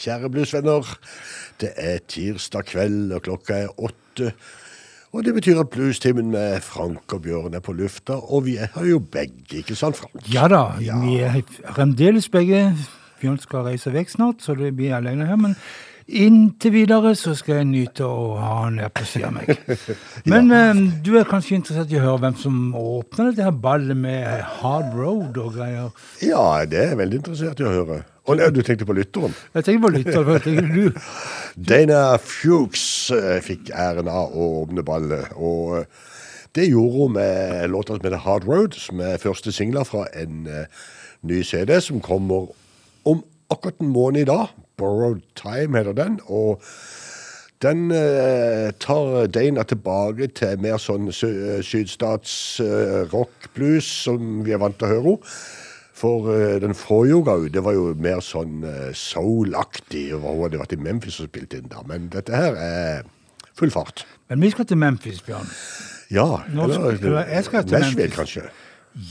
kjære bluesvenner. Det er tirsdag kveld, og klokka er åtte. Og det betyr at bluestimen med Frank og Bjørn er på lufta, og vi er jo begge, ikke sant, Frank? Ja da, vi er fremdeles begge. Bjørn skal reise vekk snart, så det blir alene her. Men inntil videre så skal jeg nyte å ha han her på siden av meg. Men eh, du er kanskje interessert i å høre hvem som åpner dette her ballet med Hard Road og greier? Ja, det er jeg veldig interessert i å høre. Og nei, du tenkte på lytteren? Jeg tenker på lytteren. jeg tenker du Dana Fuchs eh, fikk æren av å åpne ballet, og eh, det gjorde hun med låta som heter Hard Road, som er første singler fra en uh, ny CD som kommer om akkurat en måned i dag. Borrowed Time heter den, og den uh, tar Dana tilbake til mer sånn sy sydstats uh, rock blues som vi er vant til å høre henne. For uh, den forrige ga ut, det var jo mer sånn uh, soul-aktig. Hun hadde vært i Memphis og spilt inn da. Men dette her er full fart. Men vi skal til Memphis, Bjørn. Ja, Nå skal- eller jeg skal til Nashville, Memphis. kanskje.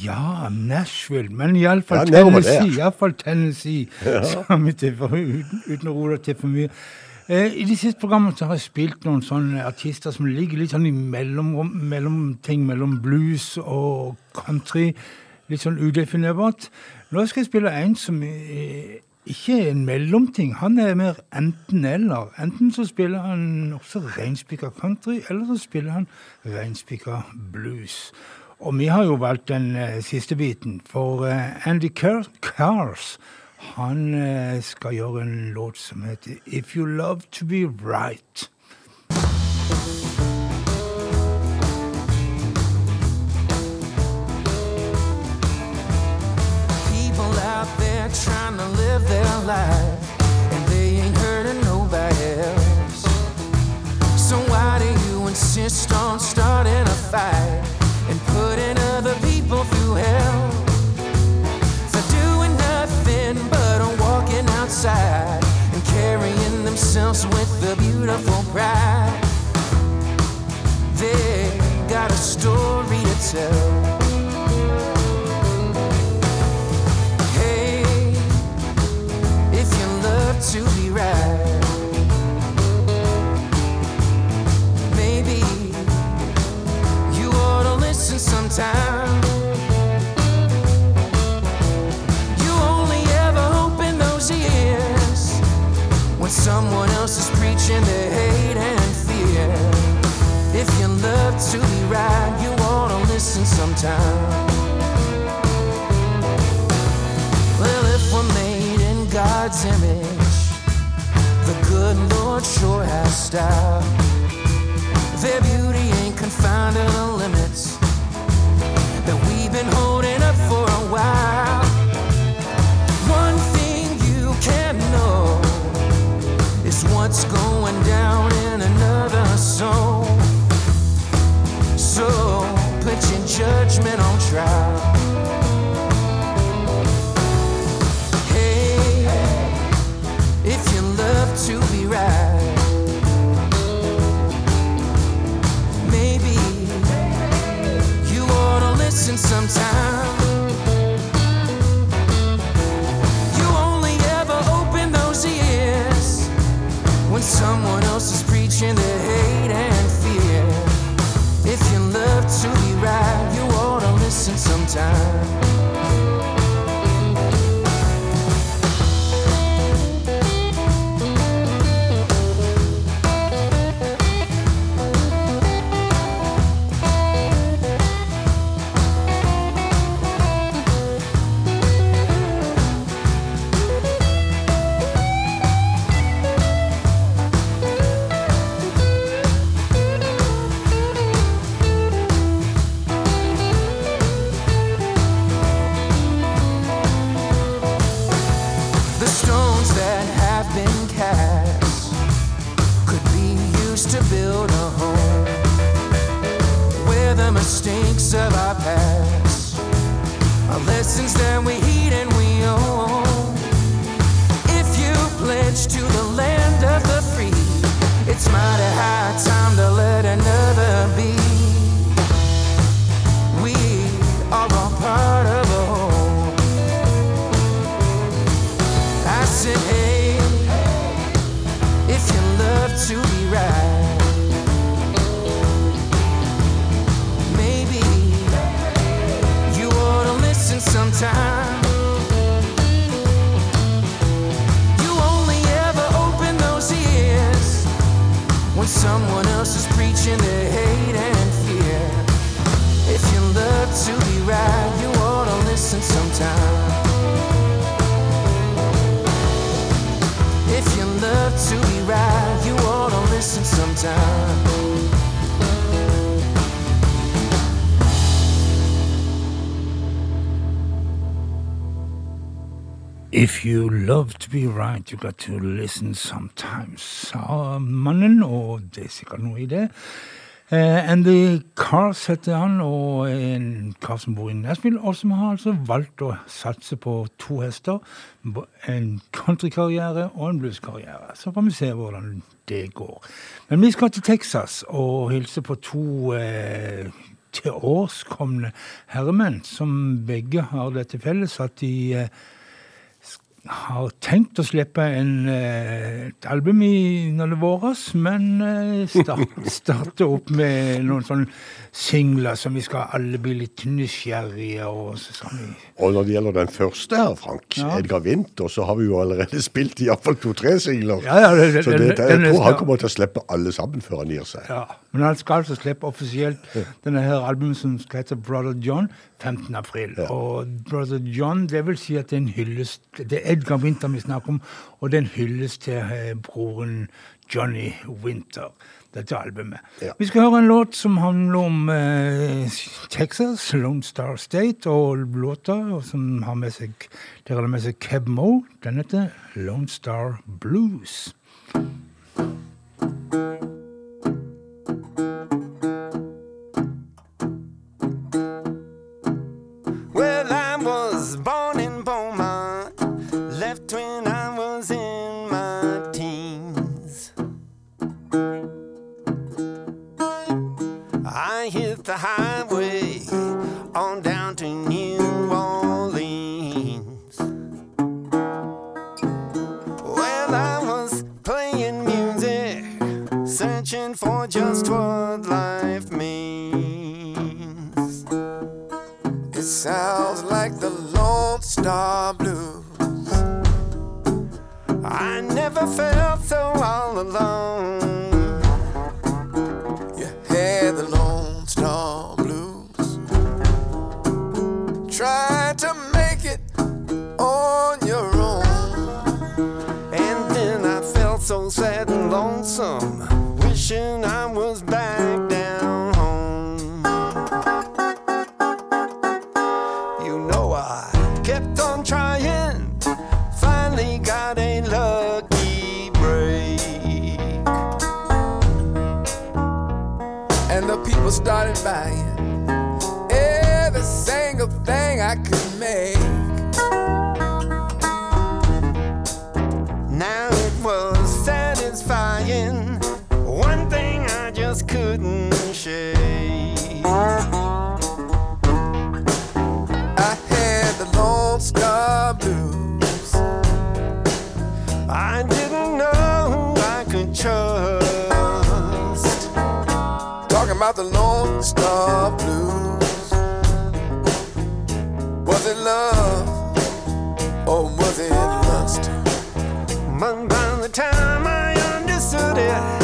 Ja, Nashville, men iallfall Ja, Tennessee. Iallfall Tennessee, sa vi til, for, uten, uten å roe til for mye. Eh, I de siste programmene så har jeg spilt noen sånne artister som ligger litt sånn i mellomting mellom blues og country. Litt sånn udefinerbart. Nå skal jeg spille en som eh, ikke er en mellomting. Han er mer enten-eller. Enten så spiller han også reinspikka country, eller så spiller han reinspikka blues. Og vi har jo valgt den eh, siste biten, for eh, Andy Car Cars han eh, skal gjøre en låt som heter If You Love To Be Right. People out there trying to live their life, and they ain't hurting nobody else. So why do you insist on starting a fight and putting other people through hell? For doing nothing but walking outside and carrying themselves with a beautiful pride. They got a story to tell. To love to be right, you got to listen sometimes, sa mannen, og det er sikkert noe i det. Eh, Andy Cars heter han, og en kar som bor i Nashville, og som har altså valgt å satse på to hester. En countrykarriere og en blueskarriere. Så får vi se hvordan det går. Men vi skal til Texas og hilse på to eh, tilårskomne herremenn, som begge har det til felles at de eh, har tenkt å slippe en, eh, et album i når det våres, men eh, start, starte opp med noen sånne singler som vi skal alle bli litt nysgjerrige og så sånn. Og når det gjelder den første her, Frank, Ja. Edgar Winther, så har vi jo allerede spilt iallfall to-tre singler. Ja, ja, det- så det, det, jeg tror han kommer til å slippe alle sammen før han gir seg. Ja, men han skal altså slippe offisielt denne her albumet som skal hete Brother John 15. april. Ja. Og Brother John, det vil si at det er en hyllest Det er Edgar Winter vi snakker om, og det er en hyllest til eh, broren Johnny Winter. Dette albumet. Ja. Vi skal høre en låt som handler om eh, Texas, Lone Star State, og låta som har med seg, der har med seg Keb Mo. Den heter Lone Star Blues. Well, sounds like the Lone Star Blues. I never felt so all alone. You had the Lone Star Blues. Trying to make it on your own. And then I felt so sad and lonesome, wishing I was back the Lone Star Blues. Was it love or was it lust? By the time I understood it,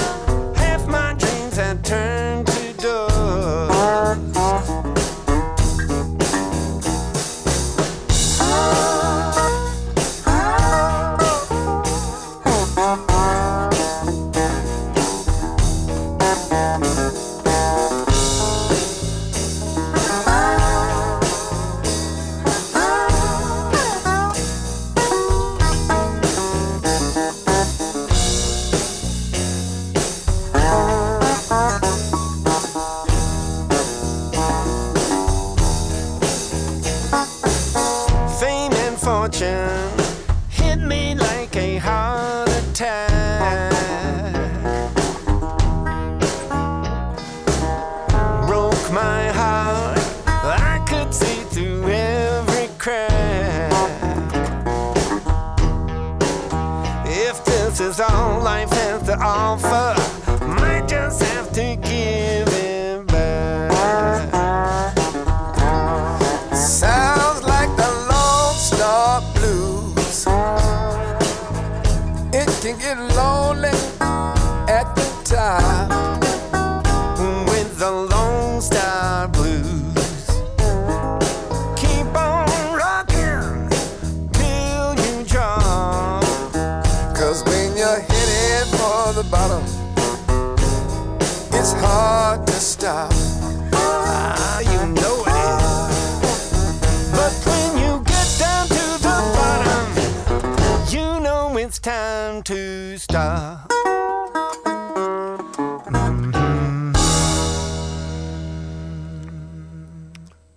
to stop.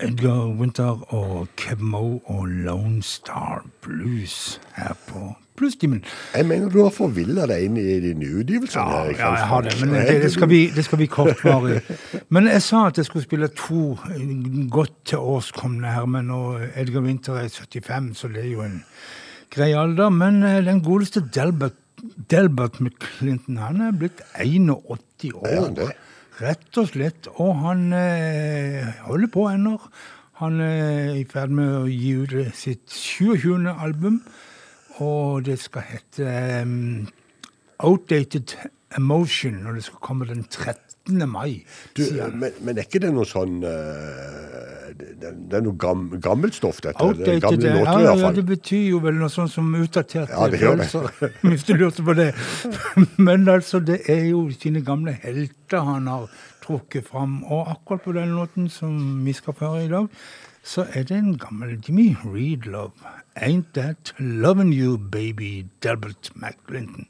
Edgar Winter og Kev Moe og Lone Star Blues her på Bluestimen. Jeg mener du har forvilla deg inn i de nye utgivelsene. Ja, ja, jeg har det, men det, det, skal vi, det skal vi kortvarig. Men jeg sa at jeg skulle spille to godt til årskomne her, men når Edgar Winter er 75, så det er jo en grei alder. Men eh, den godeste Delbert, Delbert McClinton, han er blitt 81 år. Rett og slett. Og han eh, holder på ennå. Han er i ferd med å gi ut eh, sitt 27. album, og det skal hete um, Outdated Emotion, og det skal komme den 13. mai. Du, men, men er ikke det noe sånn eh, det, det er noe gam, gammelt stoff, dette? Det Outdated, gamle ja, låter, ja, fall. det betyr jo vel noe sånt som utdaterte Ja, det det. følelser. Hvis du lurte på det. Men altså, det er jo sine gamle helter han har trukket fram. Og akkurat på den låten som vi skal føre i dag, så er det en gammel Jimmy Reed Love. Ain't That Loving You Baby, Delbert McClinton.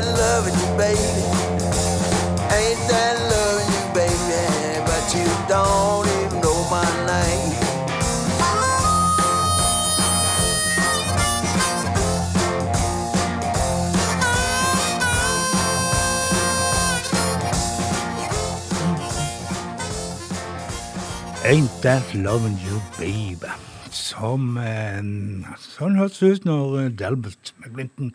That loving you, baby? Ain't that loving you, baby? But you don't even know my name. Ain't That Loving You Baby. som eh, Sånn hørtes det ut når eh, Delbert McGlinton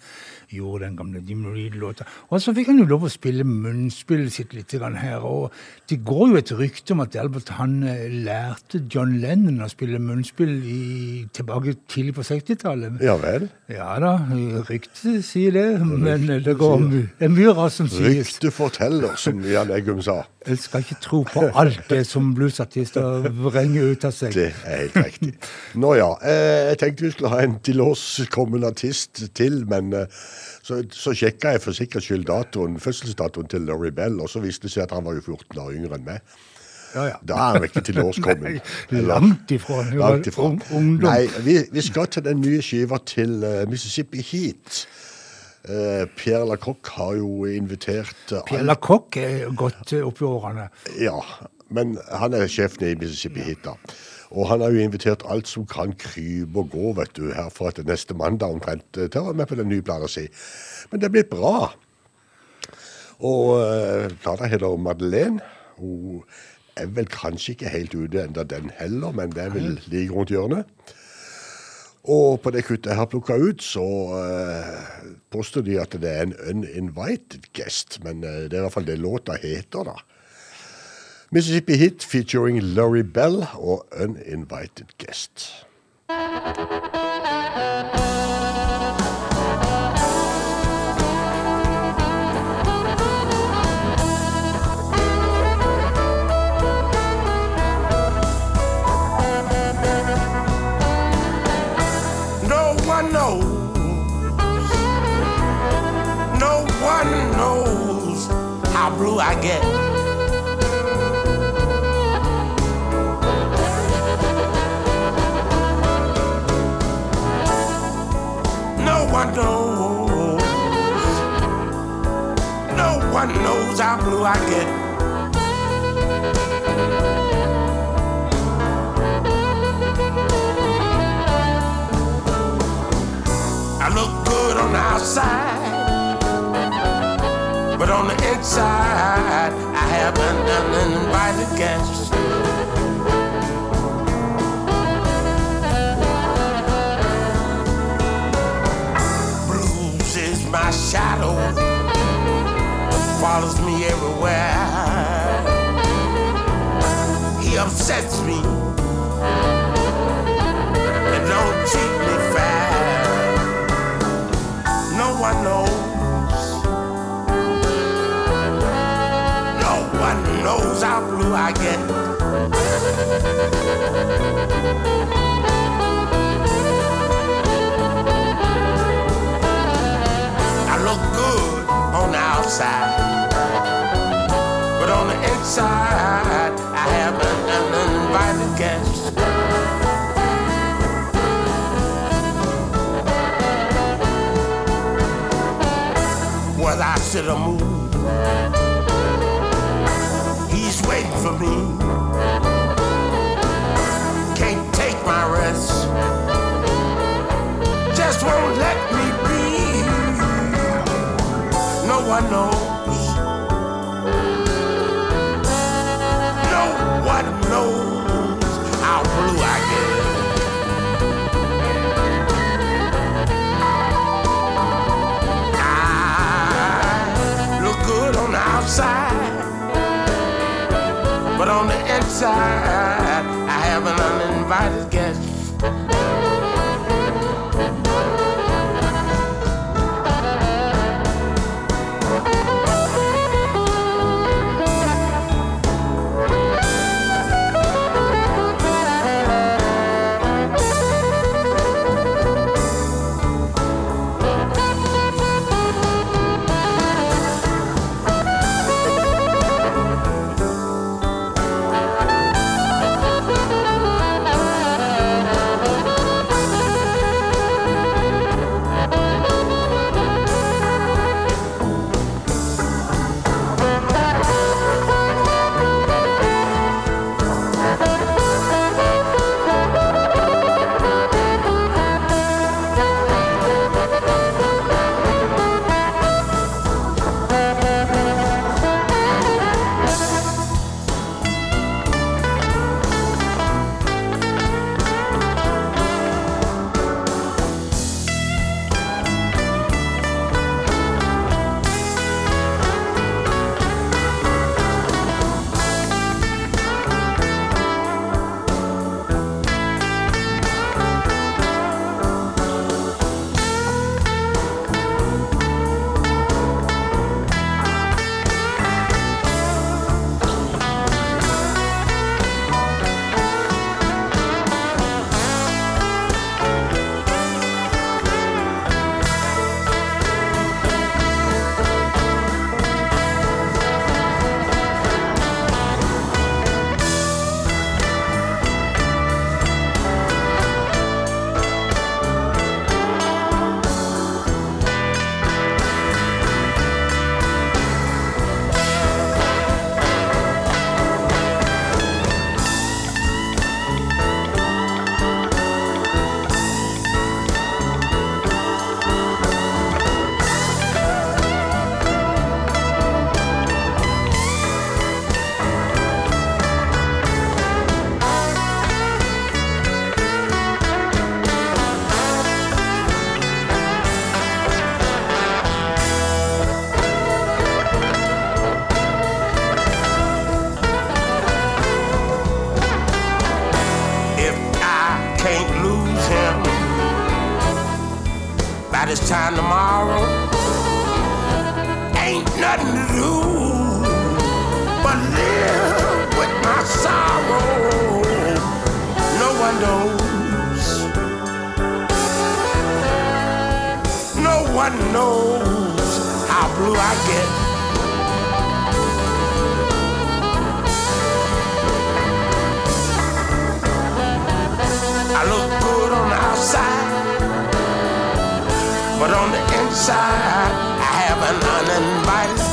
gjorde den gamle Jim Reed-låta. Og så fikk han jo lov å spille munnspillet sitt litt her. Og det går jo et rykte om at Albert han eh, lærte John Lennon å spille munnspill i, tilbake tidlig på 60-tallet. Ja vel. Ja da, ryktet sier det, men det går det er mye rart som sies. Ryktet forteller, som Jan Eggum sa. Jeg skal ikke tro på alt det som bluesartister vrenger ut av seg. Det er helt riktig. Nå ja, eh, jeg tenkte vi skulle ha en til oss kommende artist til, men eh, så, så sjekka jeg for sikkerhets skyld datoen, fødselsdatoen til Laurie Bell, og så viste det seg at han var jo 14 år yngre enn meg. Ja, ja. Da er han ikke til årskommen. langt ifra. Langt ifra. ung- ungdom. Nei, vi, vi skal til den nye skiva til uh, Mississippi Heat. Uh, Pierre Lacroix har jo invitert uh, Pierre Lacroix er godt opp i årene. Ja, men han er sjefen i Mississippi Heat, da. Og han har jo invitert alt som kan krype og gå, vet du, herfra til neste mandag omtrent, eh, til å være med på den nye plata si. Men det blir bra. Og uh, plata heter Madeleine. Hun er vel kanskje ikke helt ute enda den heller, men det er vel like rundt hjørnet. Og på det kuttet jeg har plukka ut, så uh, påstår de at det er en uninvited guest. Men uh, det er i hvert fall det låta heter, da. Mississippi Hit featuring Laurie Bell og Uninvited Guest. No one knows. No one knows how blue I get. No one knows how blue I get. I look good on the outside, but on the inside, I have an uninvited guest. Shadow, follows me everywhere. He upsets me and don't treat me fair. No one knows. No one knows how blue I get. Outside, but on the inside, I have an uninvited guest. whether I sit or move. He's waiting for me. Can't take my rest. Just won't inside, I have an uninvited guest.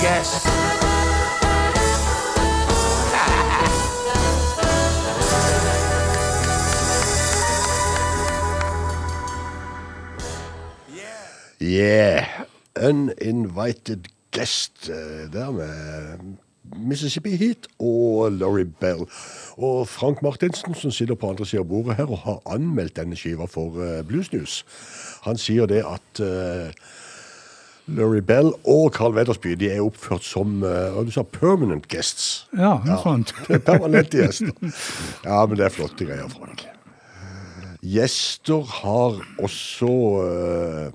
Guest. Yeah. Uninvited guest eh, der med Mississippi Heat og Laurie Bell. Og Frank Martinsen, som sitter på andre siden av bordet her og har anmeldt denne skiva for eh, Blues News, han sier det at uh, Laurie Bell og Carl Weddersby de er oppført som uh, hva du sa, permanent guests. Ja, noe sånt. Permanente gjester. Ja, men det er flotte greier, Frank. Gjester har også uh,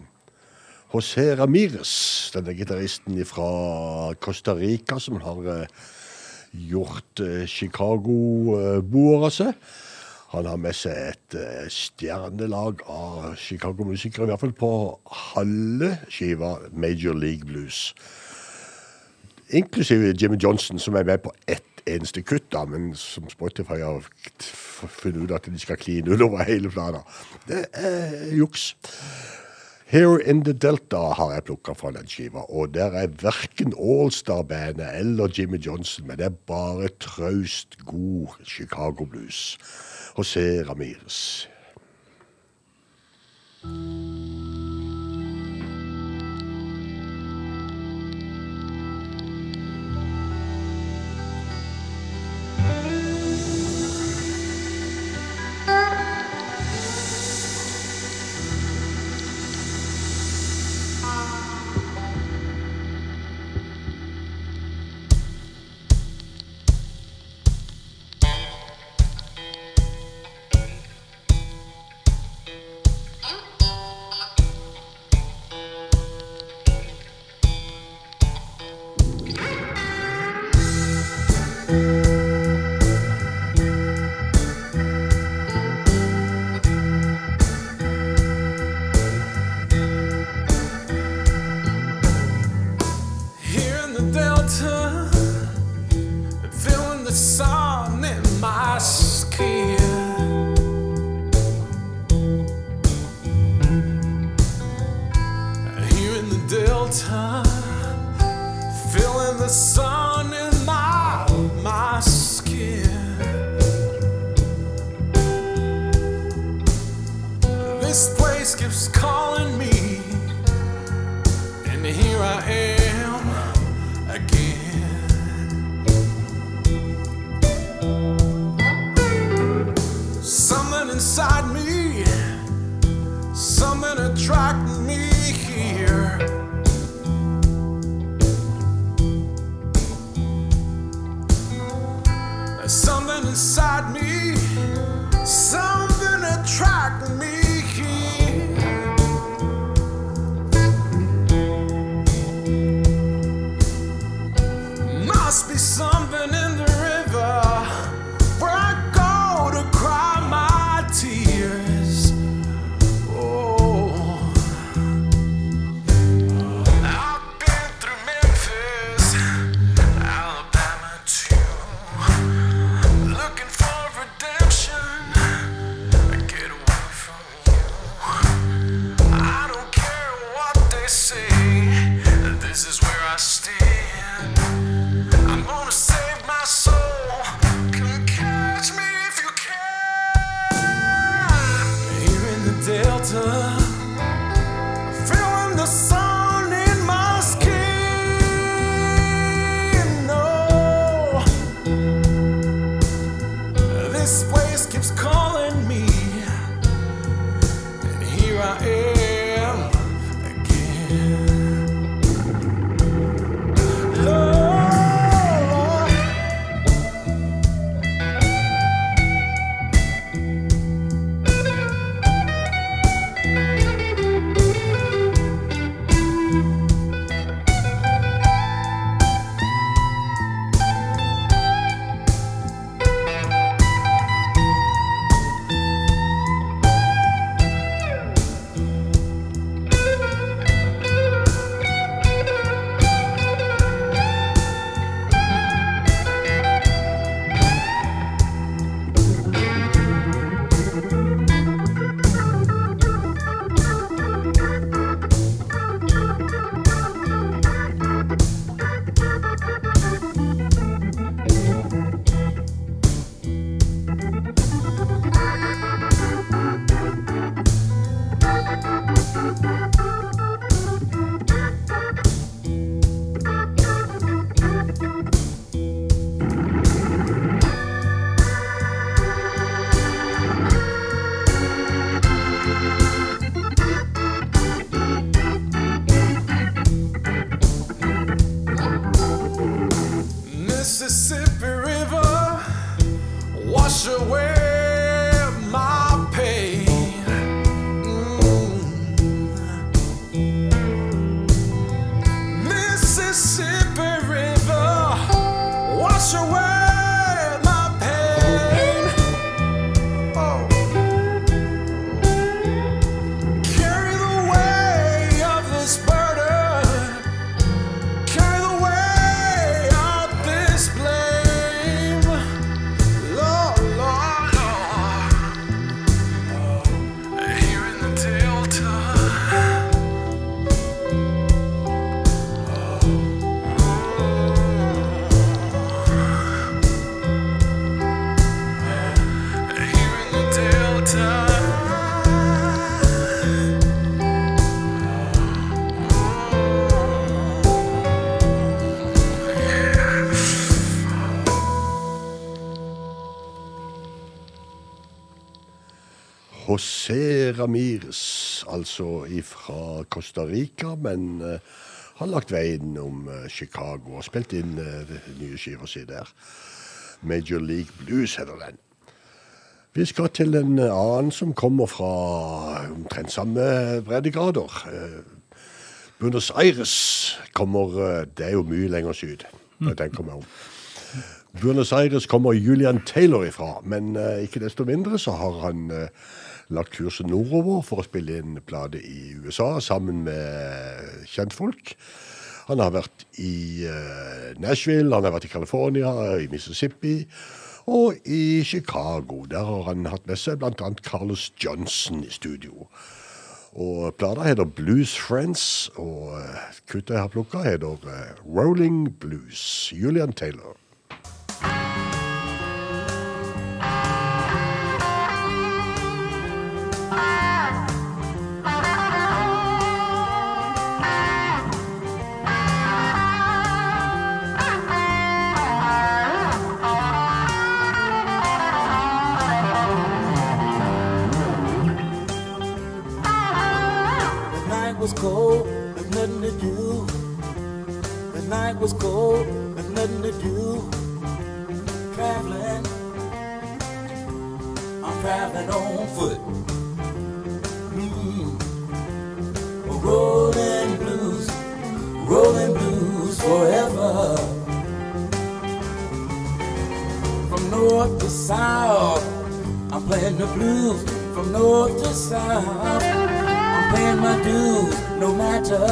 José Ramírez, denne gitaristen fra Costa Rica, som har uh, gjort uh, Chicago-boere seg. Han har med seg et uh, stjernelag av Chicago-musikere, i hvert fall på halve skiva Major League Blues. Inklusive Jimmy Johnson, som er med på ett eneste kutt, da, men som Spotify har funnet ut at de skal kline utover hele plata. Det er juks. Here in the Delta har jeg plukka fra den skiva, og der er verken Allstar-bandet eller Jimmy Johnson, men det er bare traust god Chicago blues. José Ramírez. José Ramires, altså fra Costa Rica, men eh, har lagt veien om eh, Chicago og spilt inn eh, nye skiva si der. Major League Blues heter den. Vi skal til en annen som kommer fra omtrent samme breddegrader. Buenos Aires kommer Det er jo mye lenger syd, det jeg tenker meg om. Buenos Aires kommer Julian Taylor ifra, men ikke desto mindre så har han lagt kursen nordover for å spille inn plate i USA sammen med kjentfolk. Han har vært i eh, Nashville, han har vært i California, i Mississippi og i Chicago. Der har han hatt med seg bl.a. Carlos Johnson i studio. Og plata heter Blues Friends, og eh, kuttet jeg har plukka, heter eh, Rolling Blues. Julian Taylor. Cold, nothing to do. The night was cold, there's nothing to do. Traveling, I'm traveling on foot. Mm. Rolling blues, rolling blues forever. From north to south, I'm playing the blues. From north to south, paying my dues, no matter,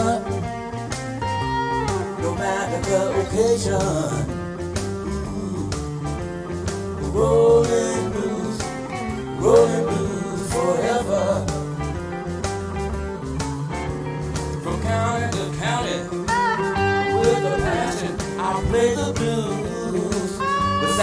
no matter the occasion. Ooh. Rolling blues, rolling blues forever. From county to county, with a passion, I'll play the blues with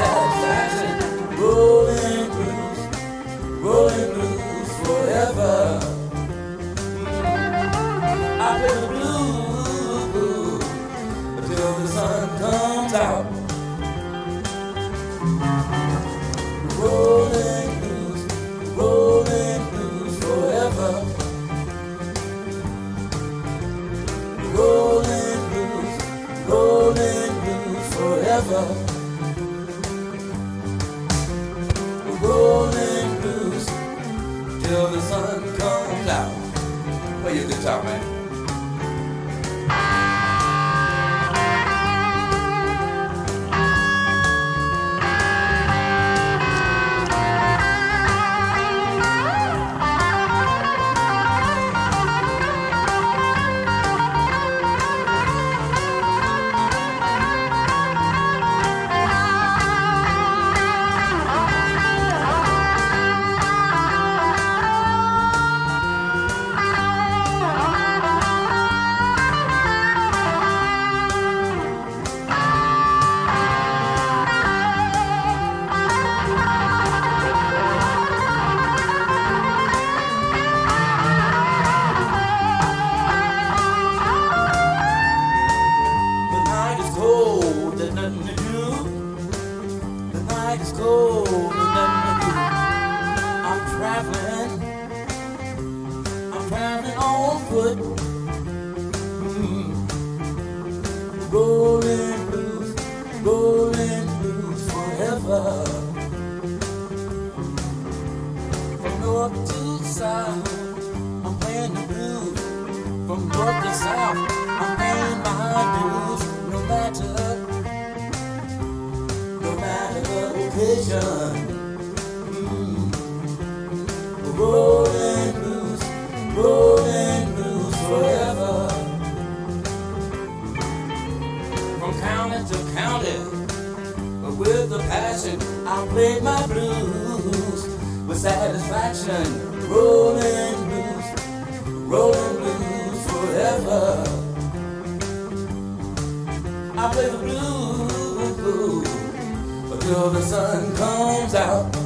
until the sun comes out.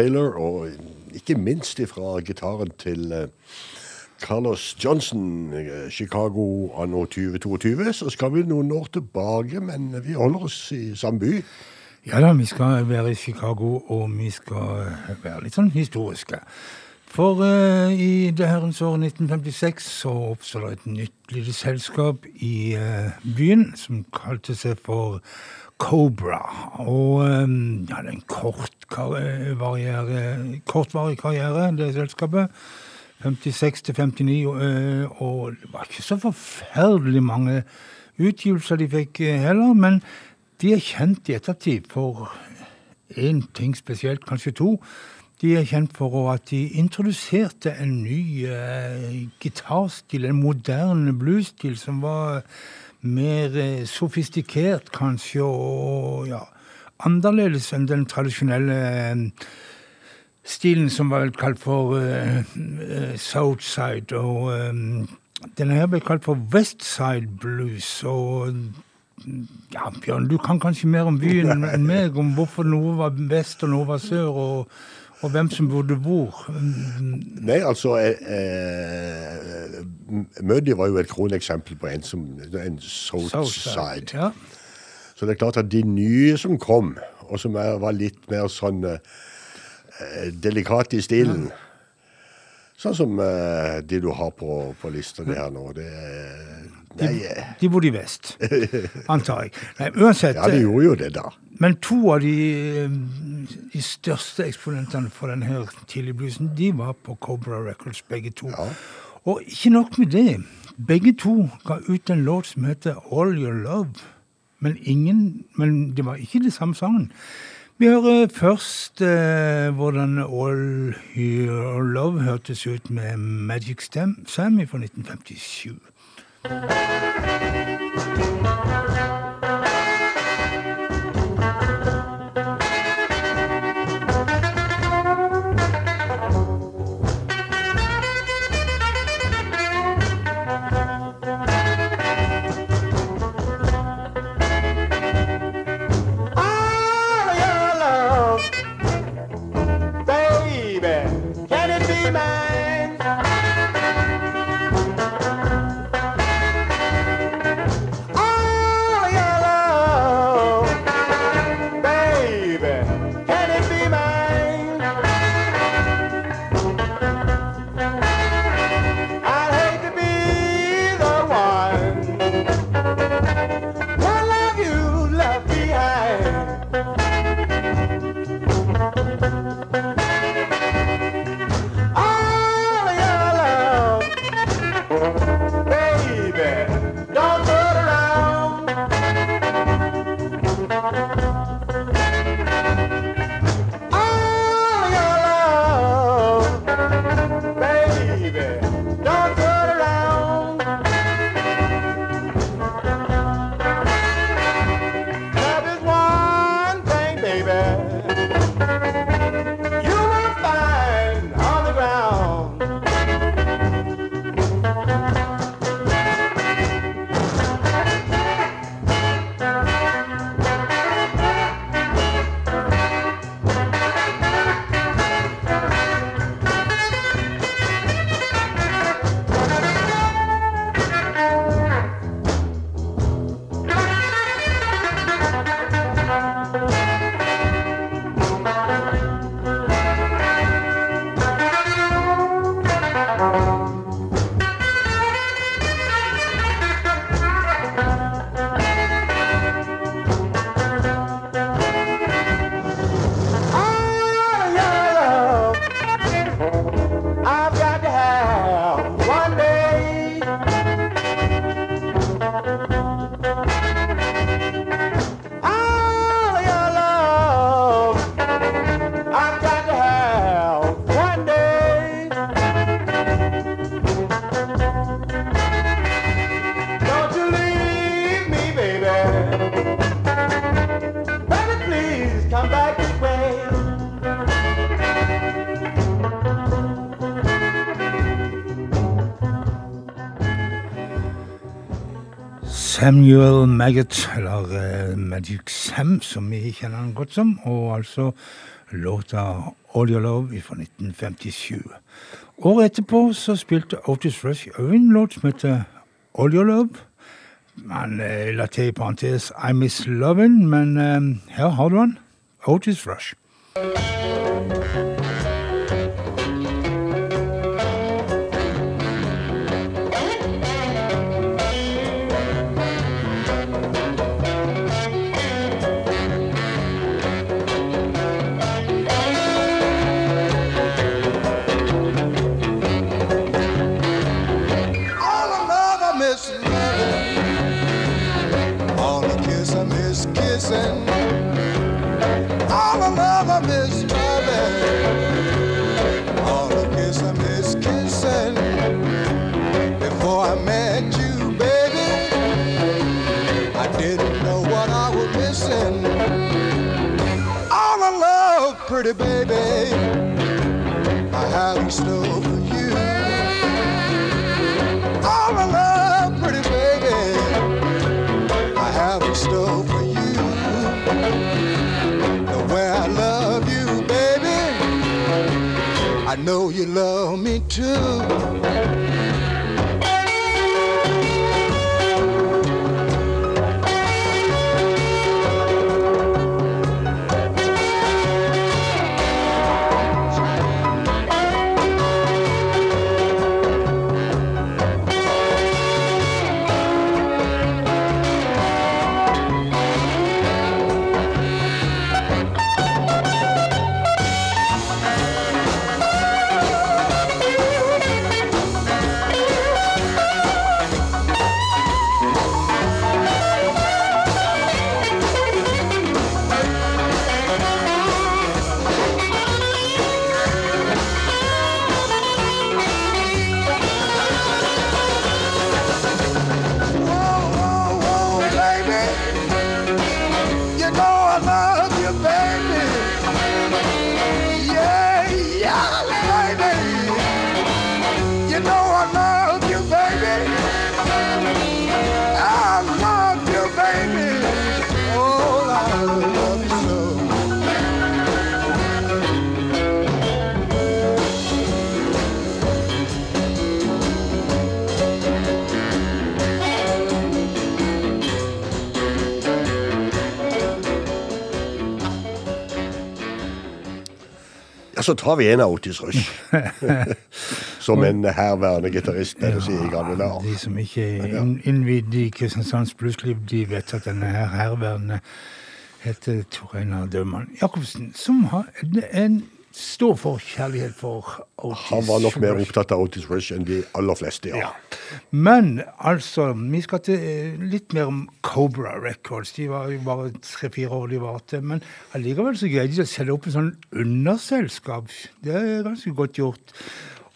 Taylor, og ikke minst fra gitaren til eh, Carlos Johnson, eh, Chicago anno 2022, så skal vi noen år tilbake, men vi holder oss i samme by. Ja da, vi skal være i Chicago, og vi skal eh, være litt sånn historiske. For uh, i det herrens år 1956 så oppstod det et nytt lite selskap i uh, byen som kalte seg for Cobra. Og eh, ja, det er en kort kar eh, kortvarig karriere, det selskapet. 56 til 59, og, eh, og det var ikke så forferdelig mange utgivelser de fikk eh, heller, men de er kjent i ettertid for én ting spesielt, kanskje to. De er kjent for at de introduserte en ny eh, gitarstil, en moderne bluesstil, som var mer eh, sofistikert, kanskje, og ja, annerledes enn den tradisjonelle eh, stilen som var kalt for uh, eh, Southside. Og um, denne her ble kalt for Westside Blues. Og ja, Bjørn, du kan kanskje mer om byen enn meg, om hvorfor noe var vest og noe var sør, og, og hvem som bodde hvor. Nei, altså eh, eh, Muddy var jo et kroneksempel på en som en Southside. Ja. Så det er klart at de nye som kom, og som er, var litt mer sånn eh, delikate i stilen Sånn som eh, de du har på, på listene her nå. Det, nei, eh, De bodde i vest, antar jeg. Nei, uansett. ja, de gjorde jo det, da. Men to av de, eh, de største eksponentene for denne tidlige bluesen, de var på Cobra Records, begge to. Ja. Og ikke nok med det. Begge to ga ut en låt som heter All Your Love. Men, ingen, men det var ikke det samme sangen. Vi hører først eh, hvordan All Your Love hørtes ut med Magic Stem, Sammy fra 1957. All Samuel Maggot, eller uh, Magic Sam, som vi kjenner han godt som, og altså låta All Your Love fra 1957. Året etterpå så spilte Otis Rush også en låt som heter All Your Love. Han uh, la til i parentes I Miss Lovin', men uh, her har du han. Otis Rush. Have in store for you. The way I love you, baby, I know you love me too. Så tar vi en av Otis Rush. Som en herværende gitarist pleide å si i gamle De som ikke er inn- innvidd i Kristiansands bluesliv, de vet at denne her herværende heter Tor Einar Dødmann Jacobsen, som har en, stor forkjærlighet for Otis. Han var nok mer opptatt av Otis Rush enn de aller fleste, ja. Men altså, vi skal til eh, litt mer om Cobra Records. De var jo bare tre-fire år de varte. Men allikevel så greide de å selge opp en sånn underselskap. Det er ganske godt gjort.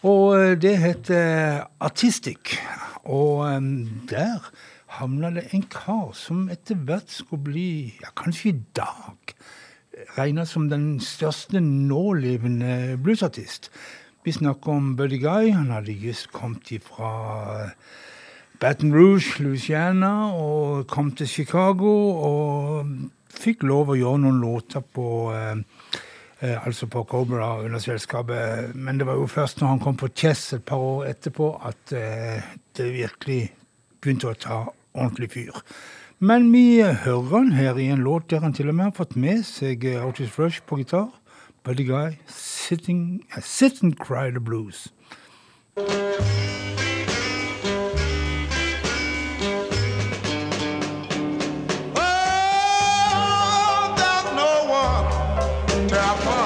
Og eh, det heter Artistic. Og um, der havna det en kar som etter hvert skulle bli, ja, kanskje i dag, regna som den største nålevende bluesartist. Vi snakker om Buddy Guy. Han hadde just kommet fra Baton Rouge, Louisiana, og kom til Chicago og fikk lov å gjøre noen låter på eh, eh, altså på Cobra under selskapet. Men det var jo først når han kom på Chess et par år etterpå at eh, det virkelig begynte å ta ordentlig fyr. Men vi hører han her i en låt der han til og med har fått med seg eh, Otis Rush på gitar. Buddy Guy, sitting, uh, Sit and Cry the Blues. Oh, there's no one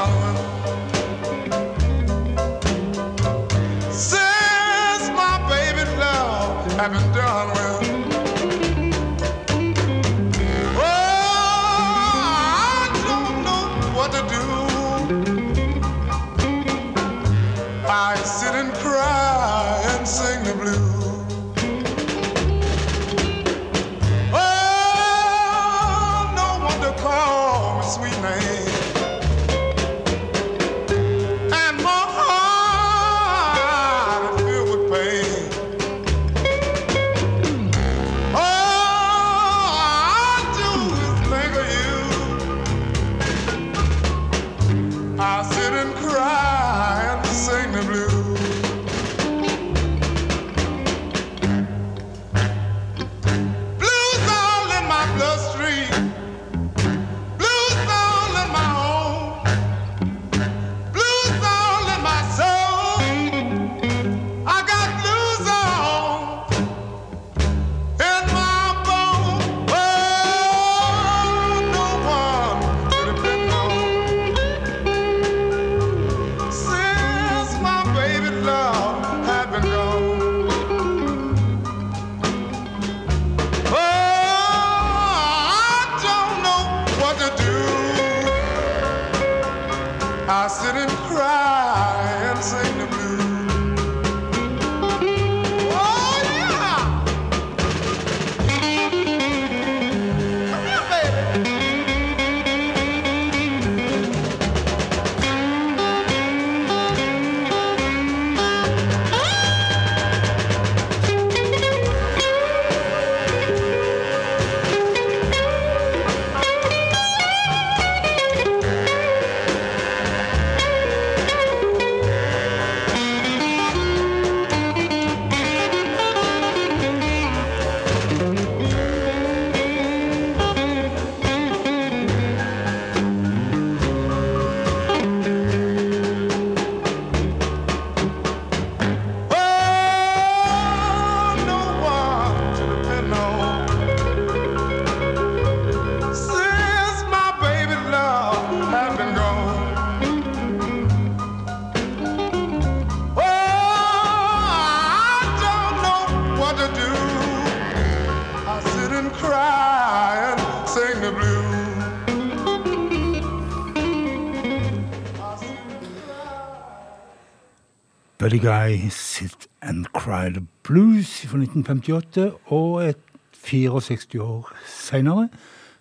Buddy Eye Sit and Cry the Blues fra 1958, og et 64 år seinere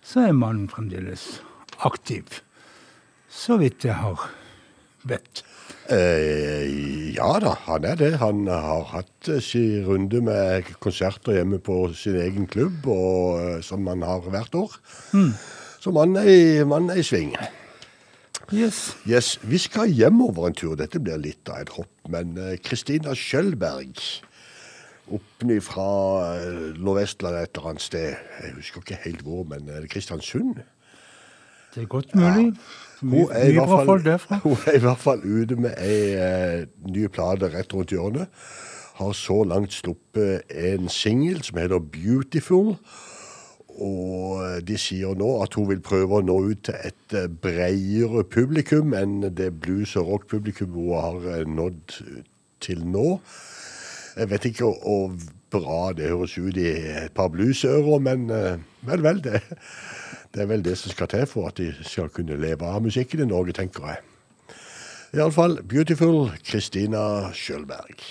så er mannen fremdeles aktiv. Så vidt jeg har vet. Eh, ja da, han er det. Han har hatt sin runde med konserter hjemme på sin egen klubb, og, eh, som han har hvert år. Så er, i- mannen er i sving. Yes. Yes, Vi skal hjemover en tur. Dette blir litt av et hopp. Men Kristina Kristina Skjølberg oppe fra uh, Nordvestland et eller annet sted. Jeg husker ikke helt hvor, men er det Kristiansund? Det er godt mulig. Ja. Hun er, fall, hun er i hvert fall ute med ei eh, ny plate rett rundt hjørnet. Har så langt sluppet en singel som heter 'Beautiful'. Og de sier nå at hun vil prøve å nå ut til et eh, bredere publikum enn det blues- og rock-publikum hun har eh, nådd til nå. Jeg vet ikke hvor bra det høres ut i et par bluesører, men eh, vel, vel, det, det er vel det som skal til for at de skal kunne leve av musikken i Norge, tenker jeg. Iallfall Beautiful Christina Skjølberg.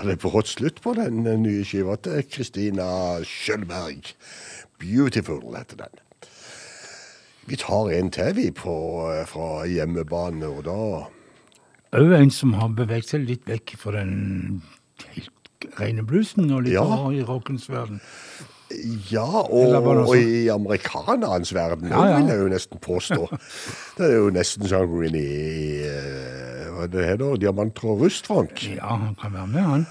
Var det brått slutt på den eh, nye skiva til Kristina Skjølberg. 'Beautiful' heter den. Vi tar en til, vi, på, eh, fra hjemmebane, og da òg en som har beveget seg litt vekk fra den helt rene bluesen og litt Ja. i rockens verden. Ja, og, og i amerikanerens verden, Ja, ja. vil jeg jo nesten påstå. Det er jo nesten sånn Greenie i det heter, diamanter og rust, Frank. Ja, han kan være med, han.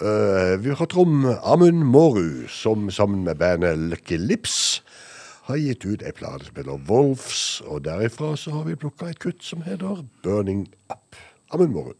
Uh, vi har Trom om Amund Moru, som sammen med bandet Lucky Lips har gitt ut ei plate som heter Wolfs, og derifra så har vi plukka et kutt som heter Burning Up. Amund Moru.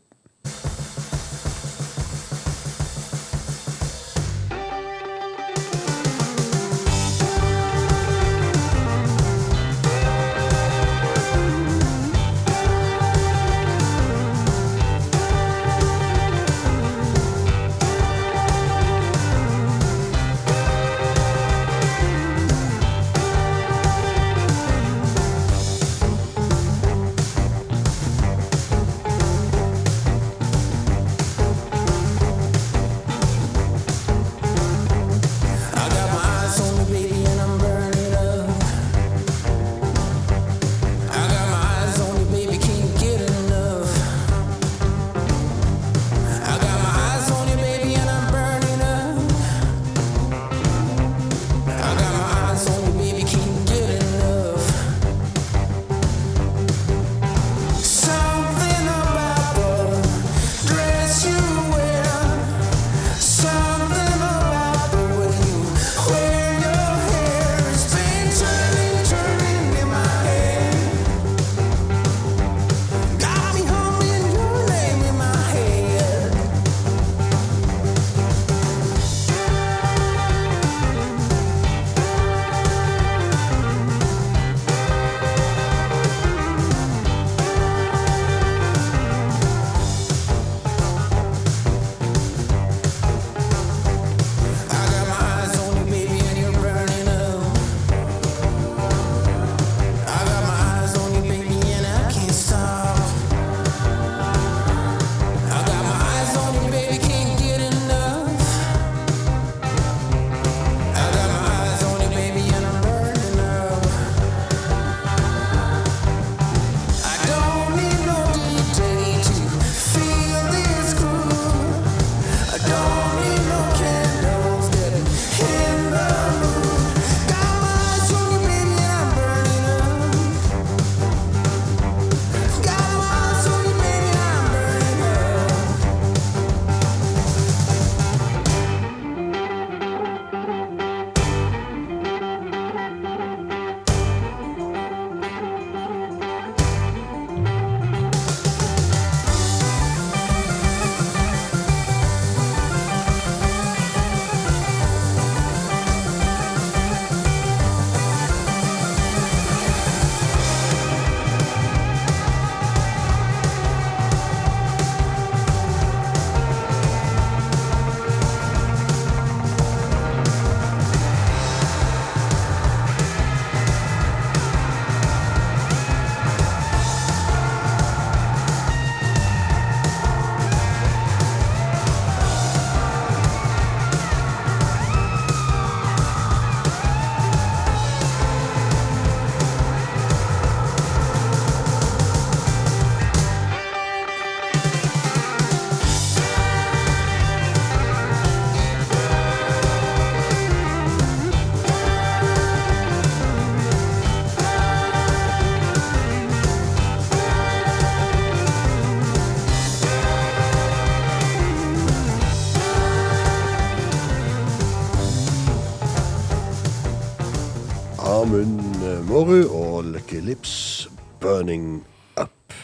Og Lucky Lips, Burning Up.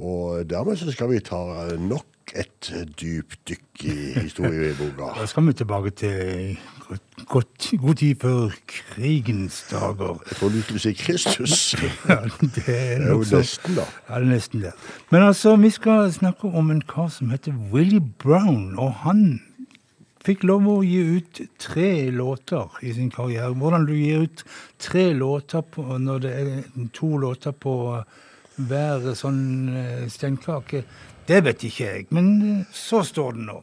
Og dermed så skal vi ta nok et dypdykk i historieboka. Da skal vi tilbake til godt, god tid før krigens dager. Jeg tror du skulle si Kristus. Ja, det er Det er jo så- nesten, da. Ja, det er nesten det. Men altså, vi skal snakke om en kar som heter Willie Brown, og han fikk lov å gi ut tre låter i sin karriere. Hvordan du gir ut tre låter på, når det er to låter på hver sånn eh, steinkake, det vet ikke jeg, men eh, så står det nå.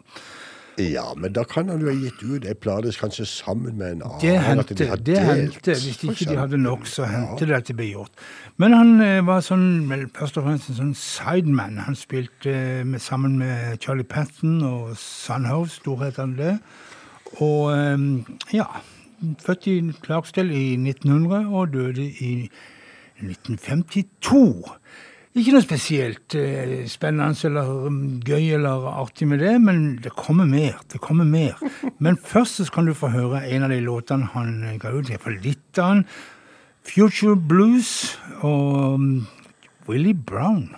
Ja, men da kan han jo ha gitt ut ei plate kanskje sammen med en annen. Det hendte, de det delt, hendte. Hvis ikke de hadde nok, så hendte det at det ble gjort. Men han eh, var sånn, vel, først og fremst en sånn sideman. Han spilte eh, med, sammen med Charlie Patton og Sunhouse, storhetene det. Og eh, ja, født i Clarksdale i 1900 og døde i 1952. Ikke noe spesielt eh, spennende eller gøy eller artig med det, men det kommer mer. Det kommer mer. Men først så kan du få høre en av de låtene han eh, ga ut. Iallfall litt av den. Future Blues og mm, Willie Brown.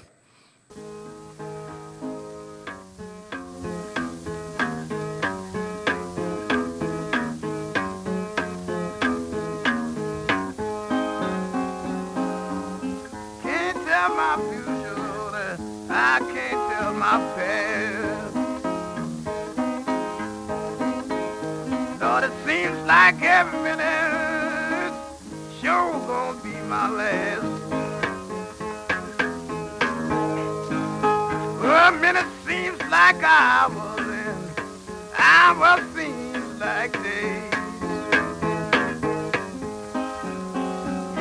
Like every minute sure gonna be my last. A minute seems like hours, and hours seems like days.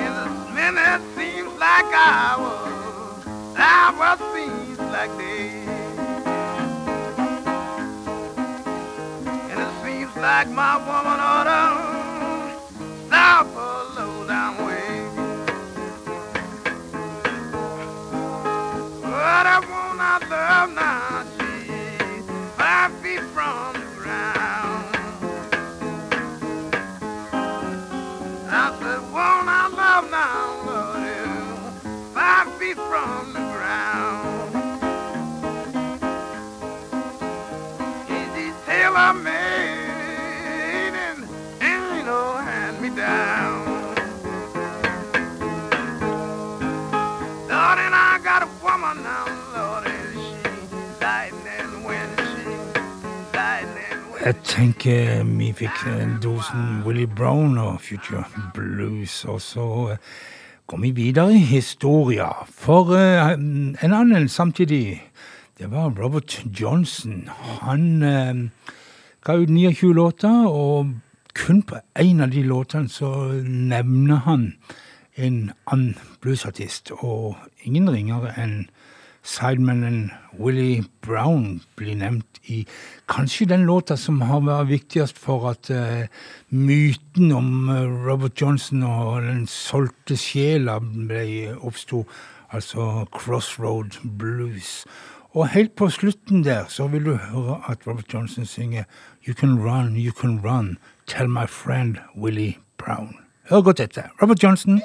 And a minute seems like hours, hours seems like days. And it seems like my woman ought But I want not love now, she's five feet from Jeg tenker vi fikk eh, dosen Willie Brown og Future Blues, og så kom går vi videre i historia. For uh, en annen samtidig, det var Robert Johnson. Han uh, ga ut 29 låter, og kun på én av de låtene så nevner han en annen bluesartist, og ingen ringere enn sidemanen Willie Brown blir nevnt i kanskje den låta som har vært viktigst for at uh, myten om eh, Robert Johnson og den solgte sjela oppsto, altså Crossroad Blues. Og helt på slutten der så vil du høre at Robert Johnson synger You can run, you can run, tell my friend Willie Brown. Hør godt etter. Robert Johnson.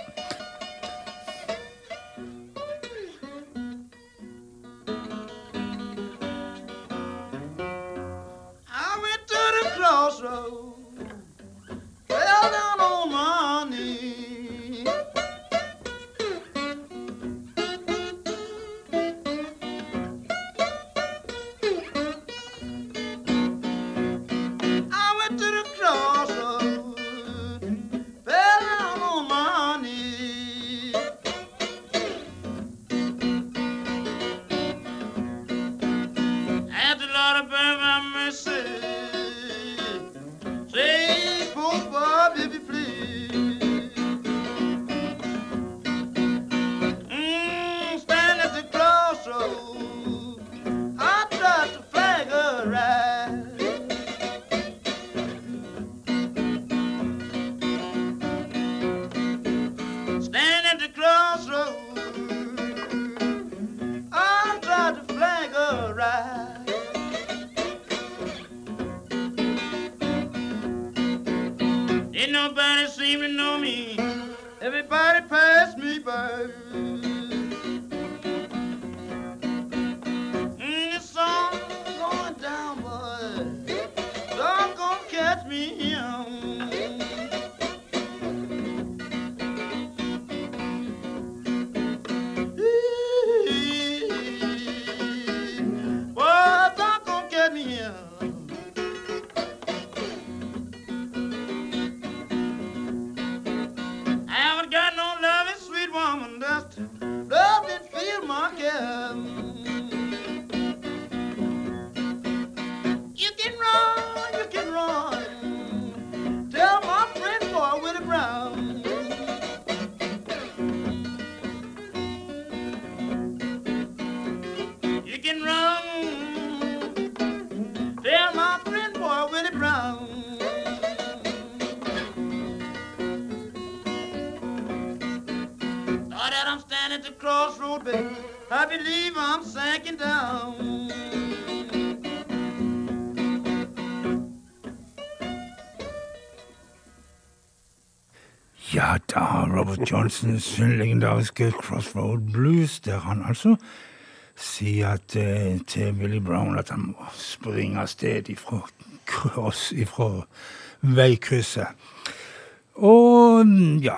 Johnsons legendariske Crossroad Blues, der han altså sier at, eh, til Willy Brown at han må springe av sted ifra, cross, ifra veikrysset. Og ja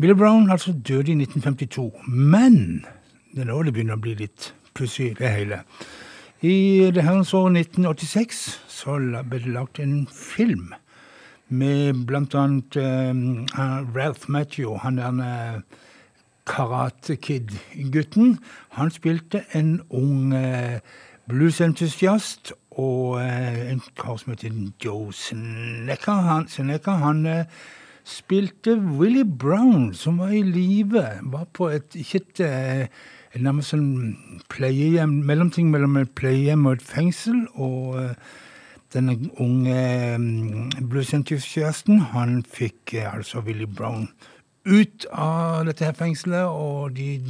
Willy Brown altså døde i 1952. Men det er nå det begynner å bli litt pussig, det hele. I det herrens år 1986 så ble det lagt en film med blant annet eh, Ralph Matthew, han der Karate Kid-gutten. Han spilte en ung uh, bluesentusiast og uh, en kar som heter Joe Seneca. Han, Snecker, han uh, spilte Willy Brown, som var i live. Var på et ikke et, eh, nærmest sånn pleiehjem, mellomting mellom et pleiehjem og et fengsel. og... eh, denne unge mm, bluesentusiasten, han fikk eh, altså Willy Brown ut av dette her fengselet, og de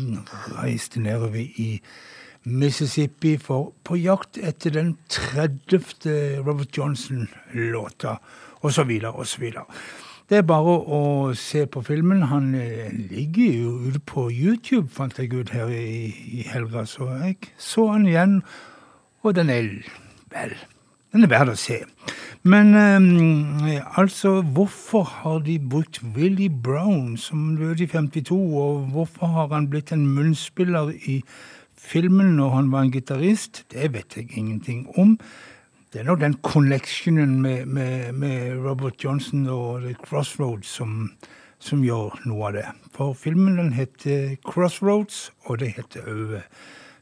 reiste nedover i Mississippi for, på jakt etter den 30. Robert Johnson-låta, og så videre, og så videre. Det er bare å se på filmen. Han eh, ligger jo ute på YouTube, fant jeg ut her i, i helga, så jeg så han igjen, og den er vel den er verd å se. Men eh, altså, hvorfor har de brukt Willy Brown, som døde i 52, og hvorfor har han blitt en munnspiller i filmen når han var en gitarist? Det vet jeg ingenting om. Det er nok den connectionen med, med, med Robert Johnson og The Crossroads som, som gjør noe av det. For filmen den heter Crossroads, og det heter òg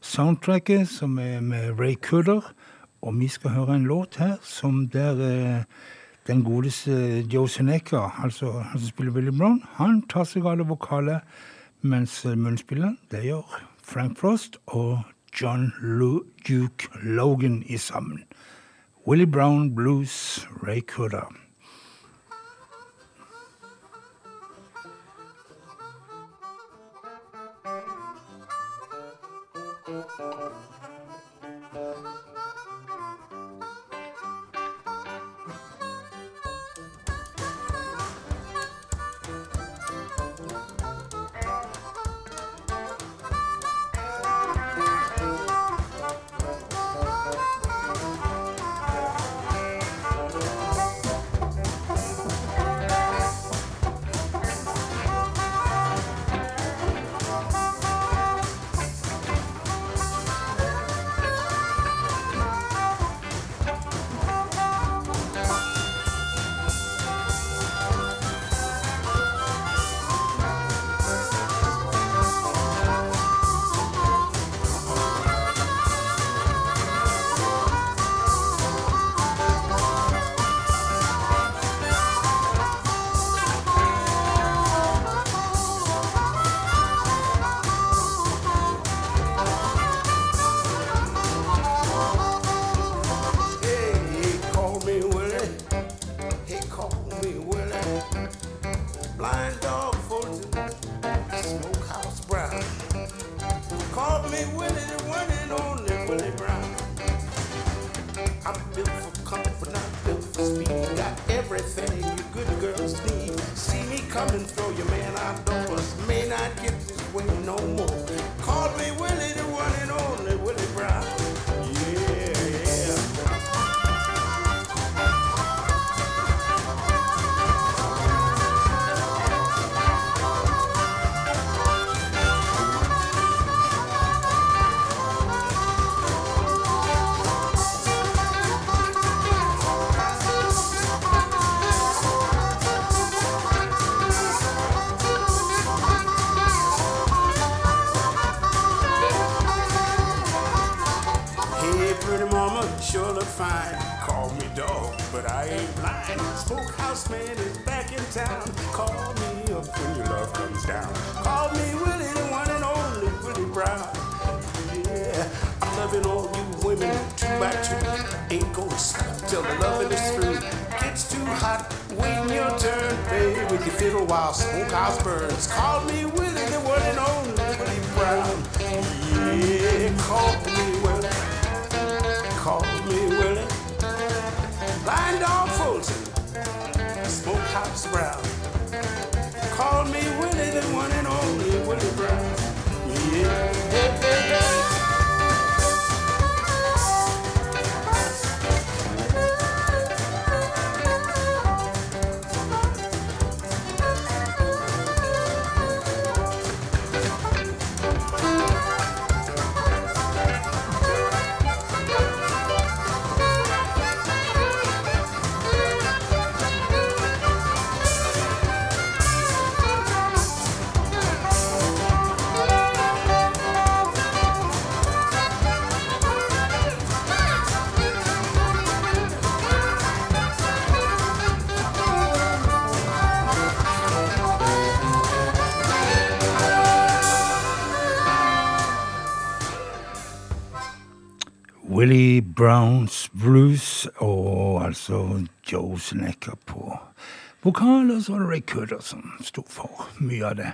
soundtracket, som er med Ray Cooder. Og vi skal høre en låt her som der eh, den godeste Joe Seneca, altså han som spiller Willy Brown, han tar seg av det vokale, mens eh, munnspilleren, det gjør Frank Frost og John Lu Duke Logan i sammen. Willy Brown Blues, Ray Cooder. Browns Blues og altså Joe Snecker på vokal, og så var det Ray Cooder som sto for mye av det.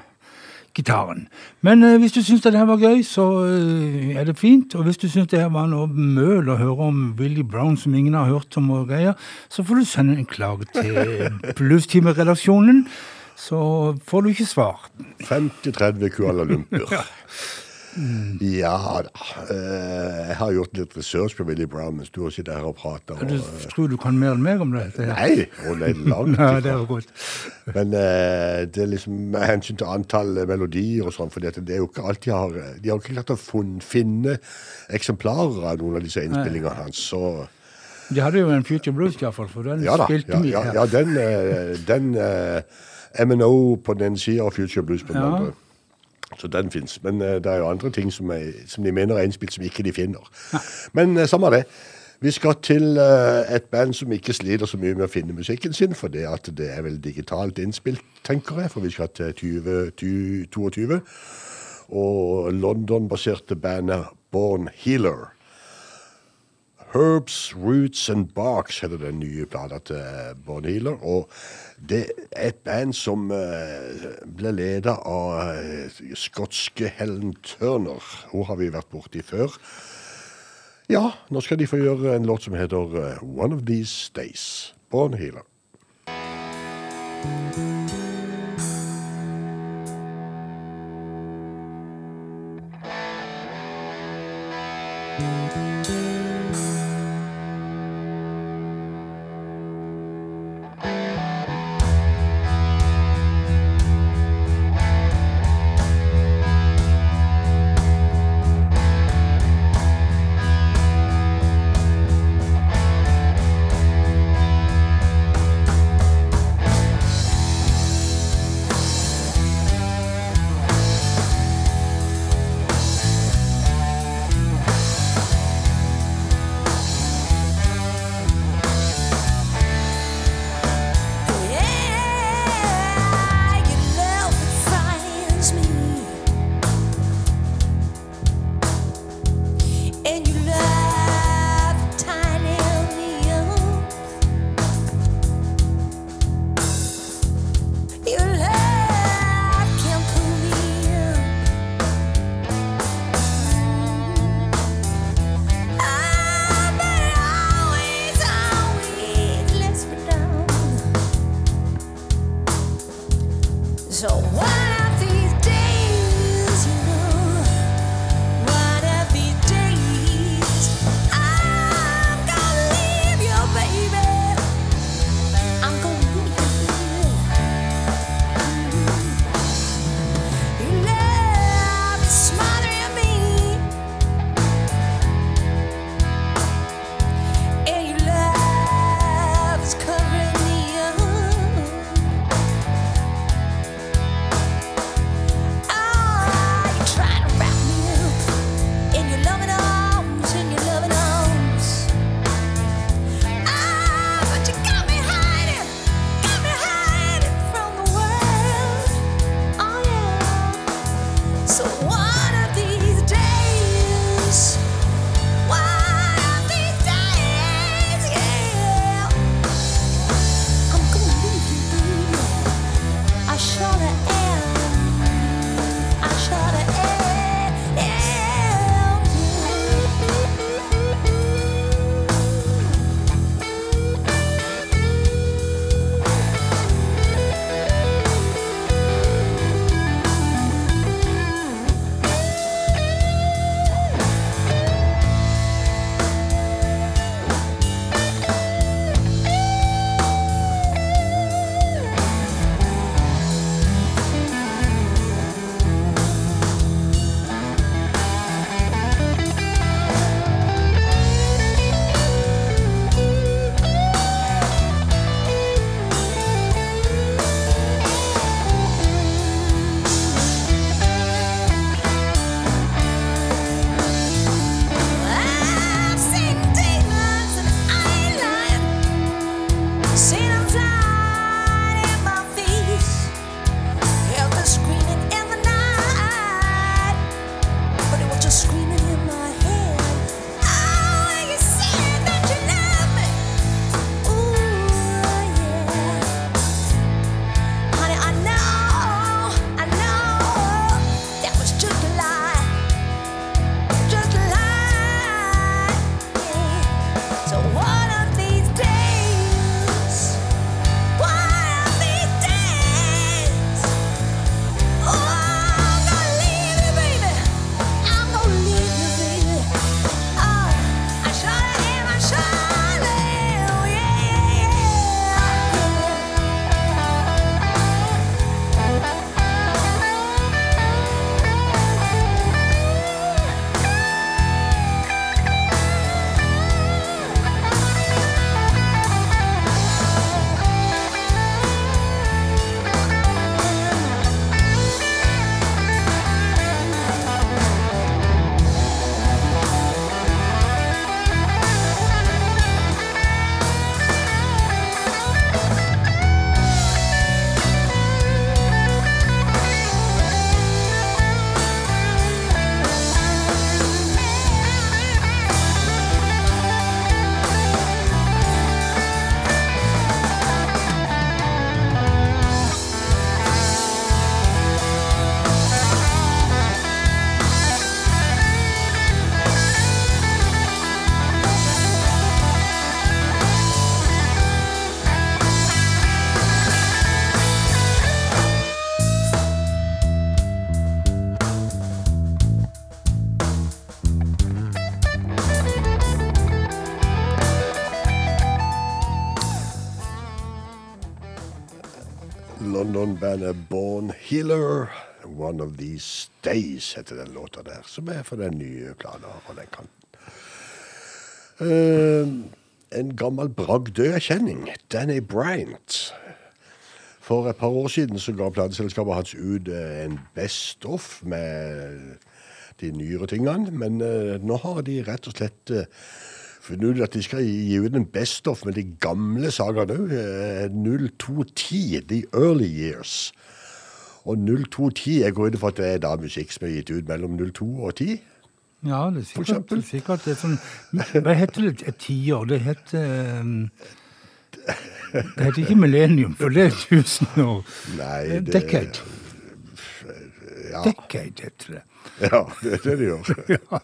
Gitaren. Men eh, hvis du syns det her var gøy, så eh, er det fint. Og hvis du syns det her var noe møl å høre om Willie Brown som ingen har hørt om og greier, så får du sende en klage til Bluestimeredaksjonen. Så får du ikke svar. 50-30 Kuala Lumpur. Ja da. Eh, Jeg har gjort litt research på Willy Brown mens du har sittet her og prata. Du tror du kan mer enn meg om det? det Nei, hun er langt ifra. det er godt. Men eh, det er liksom med hensyn til antall eh, melodier og sånn, for det er jo ikke alltid jeg har De har ikke klart å finne eksemplarer av noen av disse innspillingene hans, så De hadde jo en Future Blues, iallfall, for den Ja da. spilte Ja, mye ja, ja den, den, den M&O på den ene sida og Future Blues på den Ja. andre. Så den fins. Men eh, det er jo andre ting som, er, som de mener er innspilt, som ikke de finner. Men uh, samme det. Vi skal til eh, et band som ikke sliter så mye med å finne musikken sin, for det at det er vel digitalt innspilt, tenker jeg, for vi skal til 2022. Og London-baserte bandet Born Healer. Herbs, Roots and Barks heter den nye plata til Born Healer. Og det er et band som eh, ble leda av eh, skotske Helen Turner. Hun har vi vært borti før. Ja, nå skal de få gjøre en låt som heter eh, One of These Days. Born Healer. One London-bandet Born Healer. One of These Days heter den låta der, som er for den nye plana på den kanten. Uh, en gammel bragdø-kjenning, Danny Bryant. For et par år siden så ga plateselskapet hans ut eh, en best-off med de nyere tingene, men uh, nå har de rett og slett eh, funnet ut at de skal gi ut en best of med de gamle sagaene òg. 0210, The Early Years. Og 0210, jeg går ut ifra at det er da musikk som er gitt ut mellom 02 og 10. Ja, det er sikkert, sikkert, er sikkert det er sånn Hva heter det? Et tiår? Det heter um, Det heter ikke millennium, for det er tusen år. Nei, Eh, det Decade. Ja, Decade heter det. ja det er det det gjør. Ja.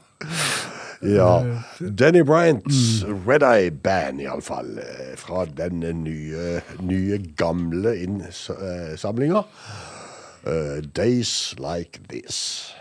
Danny Bryants Red Eye Band, iallfall. Fra den nye, nye gamle innsamlinga. Uh, Days Like This.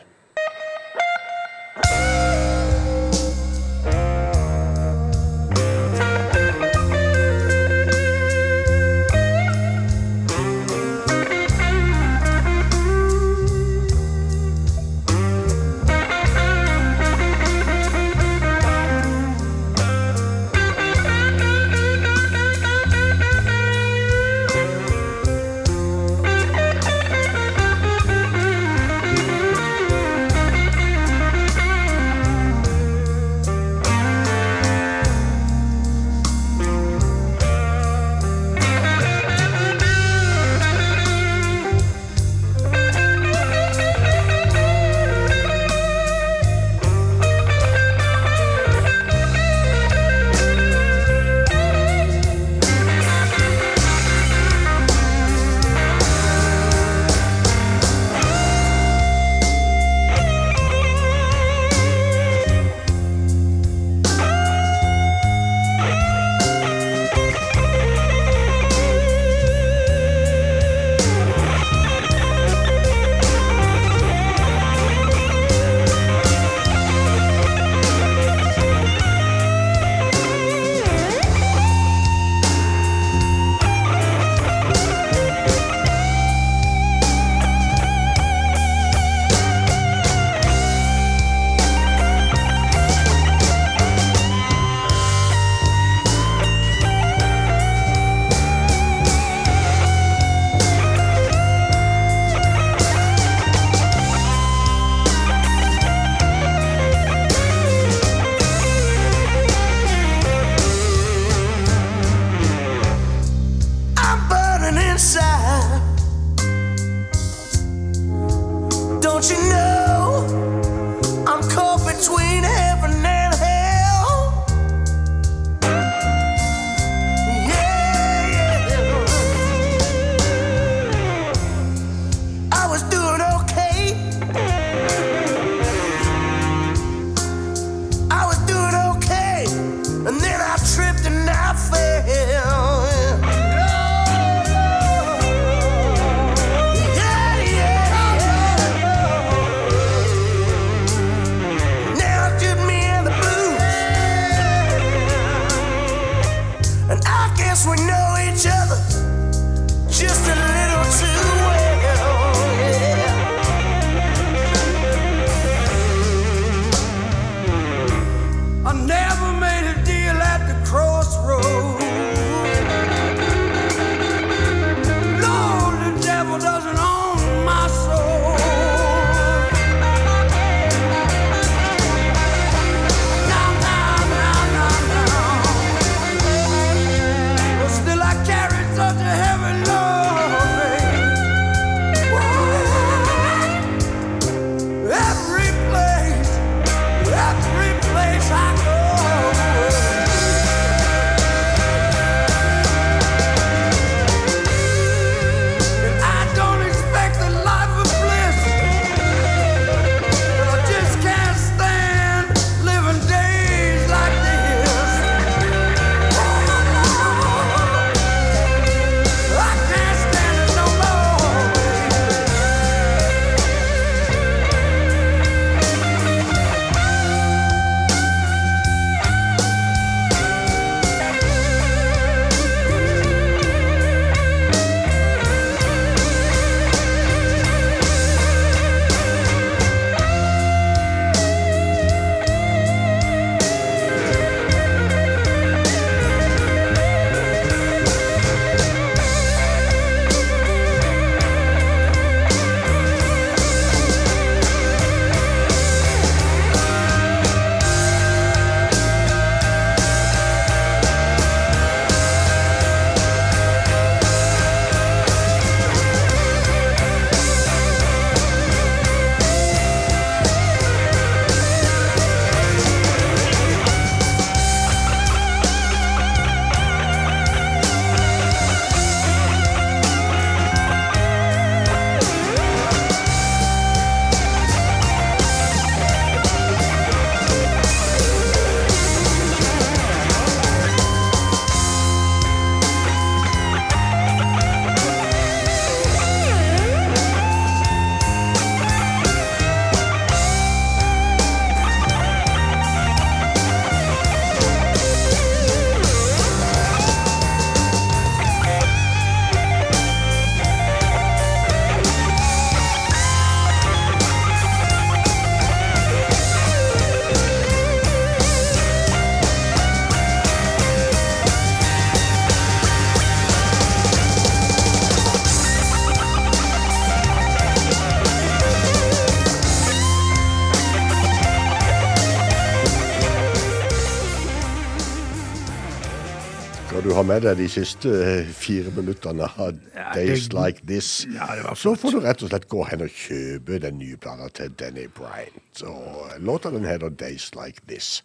Med deg de siste eh, fire minuttene av Days det- Like This, Ja, det var så får du rett og slett gå hen og kjøpe den nye plata til Danny Bryant. Og låta den heter Days Like This.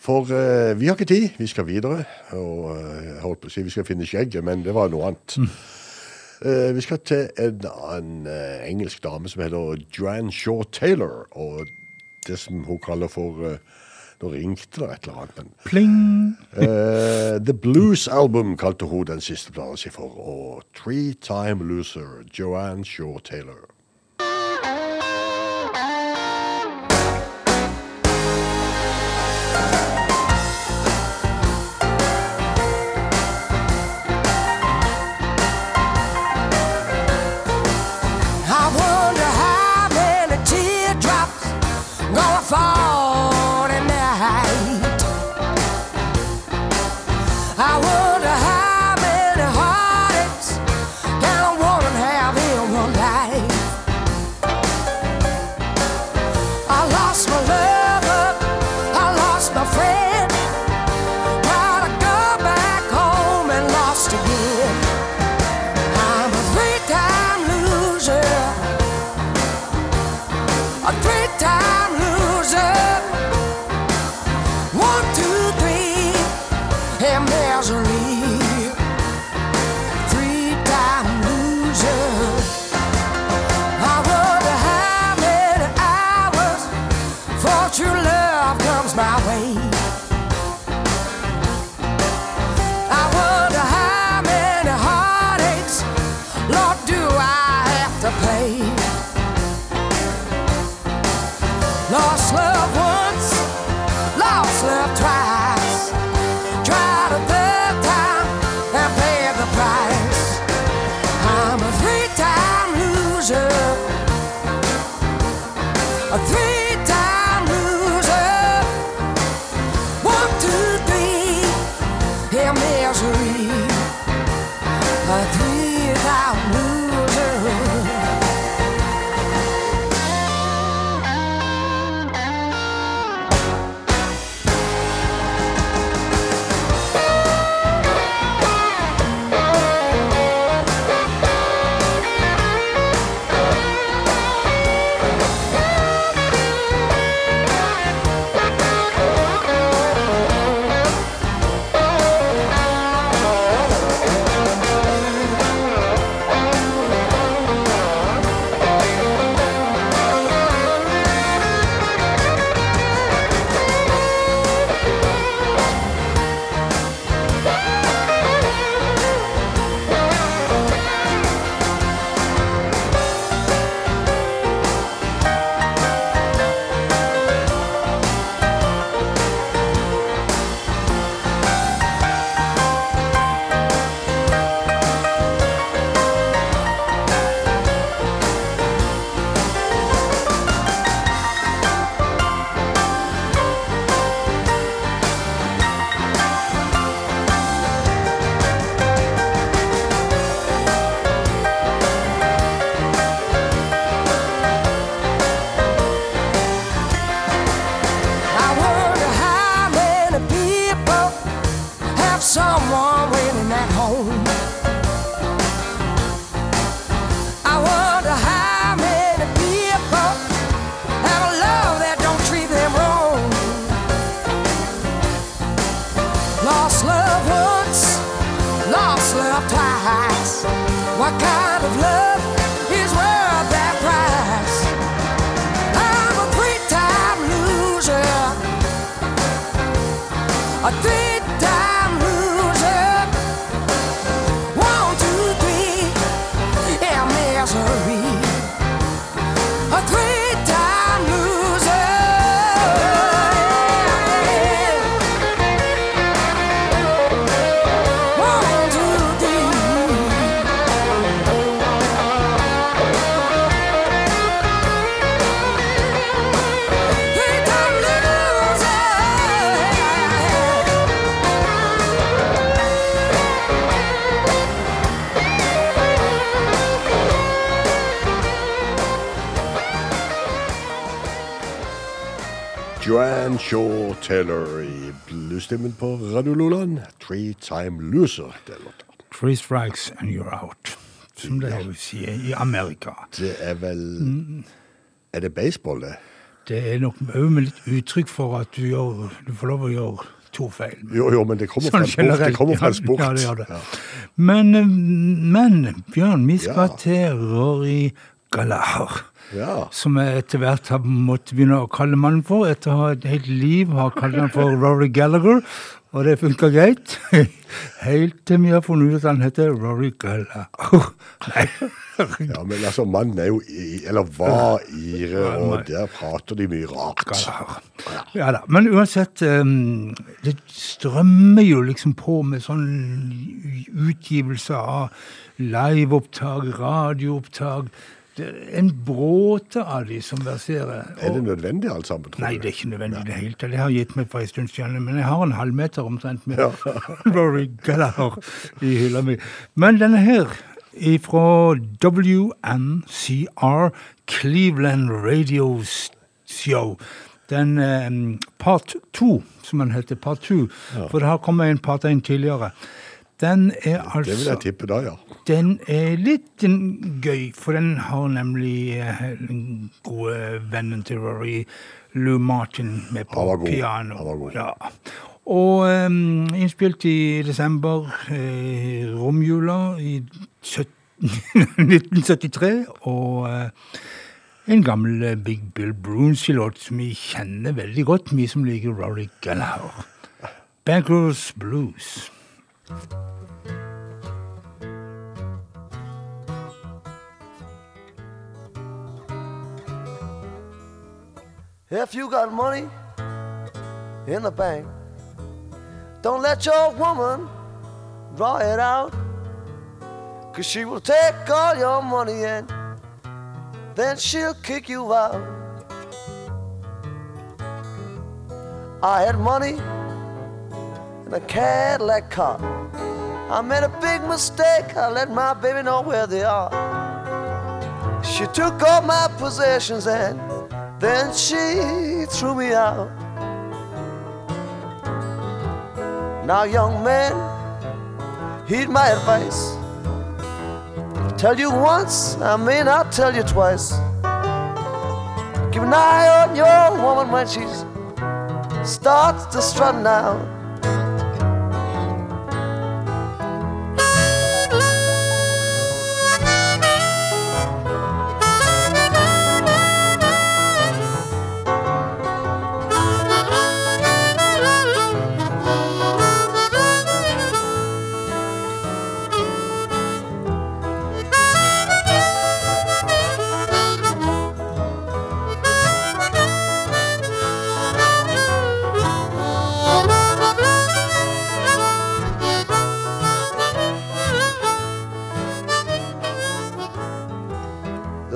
For uh, vi har ikke tid, vi skal videre. Og eh, jeg holdt på å si vi skal finne skjegget, men det var noe annet. Eh, vi skal til en annen uh, engelsk dame som heter Joanne Shaw Taylor. Og det som hun kaller for eh, Nå ringte det et eller annet, men Pling! uh, The Blues Album kalte hun den siste planen si for. Og Three Time Loser, Joanne Shaw Taylor. Shaw Taylor i bluesstemmen på Radio Loland. Three Time Loser, det låta. Three strikes and you're out. Som det ja. si i Amerika. Det er vel Er det baseball, det? Det er nok òg med litt uttrykk for at du, gjør, du får lov å gjøre to feil. Jo, jo, men det kommer fra Sånn en sport. Det kommer fra sport. Ja, det gjør det. Ja. Men, eh, men Bjørn, vi skal Ja. til Rory Gallagher. Ja. Som jeg etter hvert har måttet begynne å kalle mannen for. Etter å ha et helt liv har kalt han for Rory Gallagher. Og det funka greit. Helt til vi har funnet ut at han heter Rory Gallagher. Nei. ja, men altså, mannen er jo i, eller var ire, og der prater de mye rart. Ja, Ja da. Men uansett, um, det strømmer jo liksom på med sånn utgivelse av liveopptak, radioopptak. Det er en bråte av de som verserer. Er det nødvendig alt sammen, tror Nei, det er ikke nødvendig i det hele tatt. Det har gitt meg for en stund siden, men jeg har en halvmeter omtrent med Ja. Rory Gallagher i hylla mi. Men denne her, fra WNCR, Cleveland Radio Show, den eh, part to, som den heter, part two, for det har kommet en part én tidligere. Den er altså Det vil jeg tippe da, ja. den er litt gøy, for den har nemlig eh, den gode vennen til Rory, Lou Martin, med på piano. Han var god. Ja. Og um, innspilt i desember, eh, romjula i 17 1973, og eh, en gammel eh, Big Bill Brunsey-låt som vi kjenner veldig godt, vi som liker Rory Gallagher. Bankers Blues. If you got money in the bank, don't let your woman draw it out. Cause she will take all your money and then she'll kick you out. I had money in a Cadillac car. I made a big mistake. I let my baby know where they are. She took all my possessions and then she threw me out. Now, young man, heed my advice. Tell you once, I may not tell you twice. Keep an eye on your woman when she starts to strut now.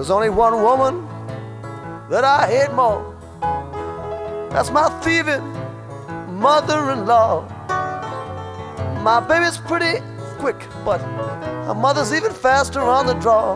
There's only one woman that I hate more. That's my thieving mother-in-law. My baby's pretty quick, but her mother's even faster on the draw.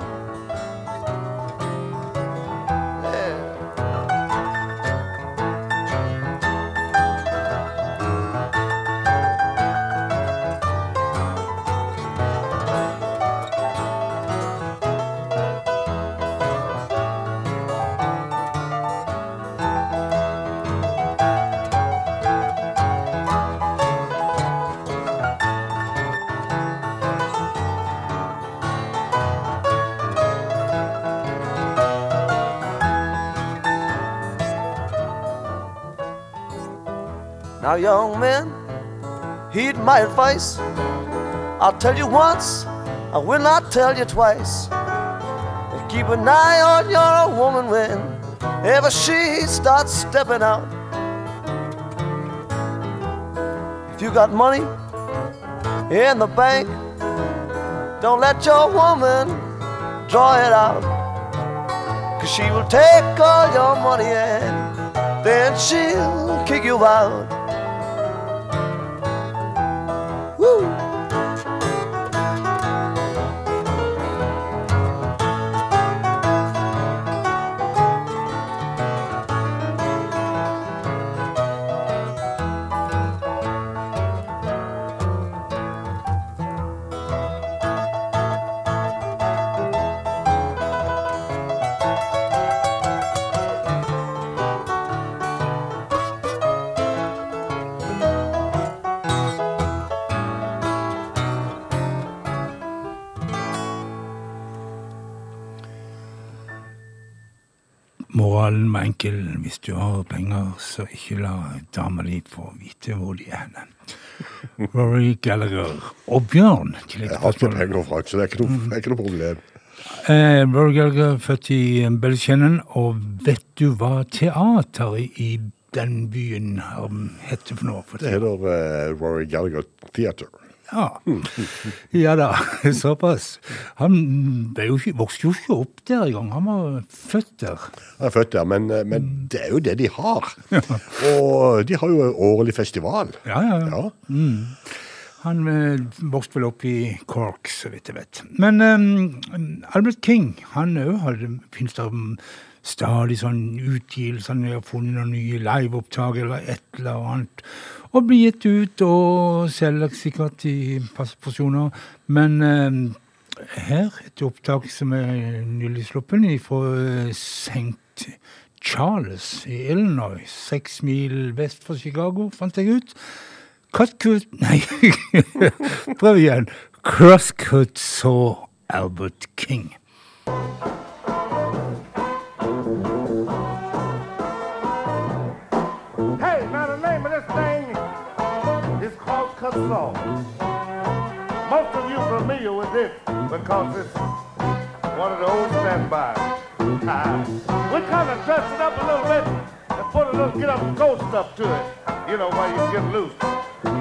Now, young men, heed my advice. I'll tell you once, I will not tell you twice. And keep an eye on your woman whenever she starts stepping out. If you got money in the bank, don't let your woman draw it out. Cause she will take all your money and then she'll kick you out. Moralen var enkel. Hvis du har penger, så ikke la dama di få vite hvor de er. Rory Gallagher. Og Bjørn. Jeg har ikke penger fra Frank, så det er ikke noe, er ikke noe problem. Eh, Rory Gallagher, født i Bellskjenen. Og vet du hva teater i, i den byen um, heter for noe? For Det heter uh, Rory Gallagher Theatre. Ja. ja da, såpass. Han jo ikke, vokste jo ikke opp der engang. Han var født der. Han er født der, men, eh, men det er jo det de har. Og de har jo årlig festival. Ja, ja, ja. Ja. Han eh, vokste vel opp i Cork, så vidt jeg vet. Men um, Albert King, han òg hadde Fins det mm, stadig sånn utgivelser, jeg har funnet noen nye liveopptak eller et eller annet. Og blir gitt ut og selger sikkert i passe porsjoner. Men eh, her et opptak som er nylig sluppet fra St. Charles i Illinois, seks mil vest for Chicago, fant jeg ut. Cutcut Nei, prøv igjen. Crosscut saw Albert King. Called Saw. Most of you familiar with this because it's one of the old standbys. We kind of dress it up a little bit and put a little get up and go stuff to it. You know, while you get loose,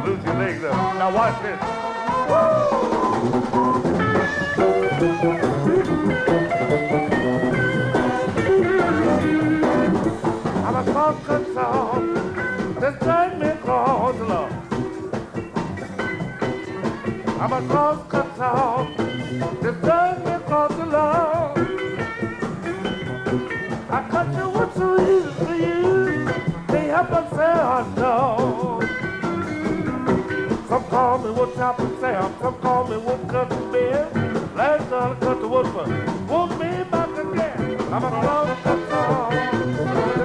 loose your legs up. Now watch this. I'm a cross song. I'm a lost guitar. They've done me for the love. I cut you with so easy for you. They help us say I know. Some call me what chop and sam. Some call me what cut the bed. Last time I cut the woodman. Won't be back again. I'm a lost guitar.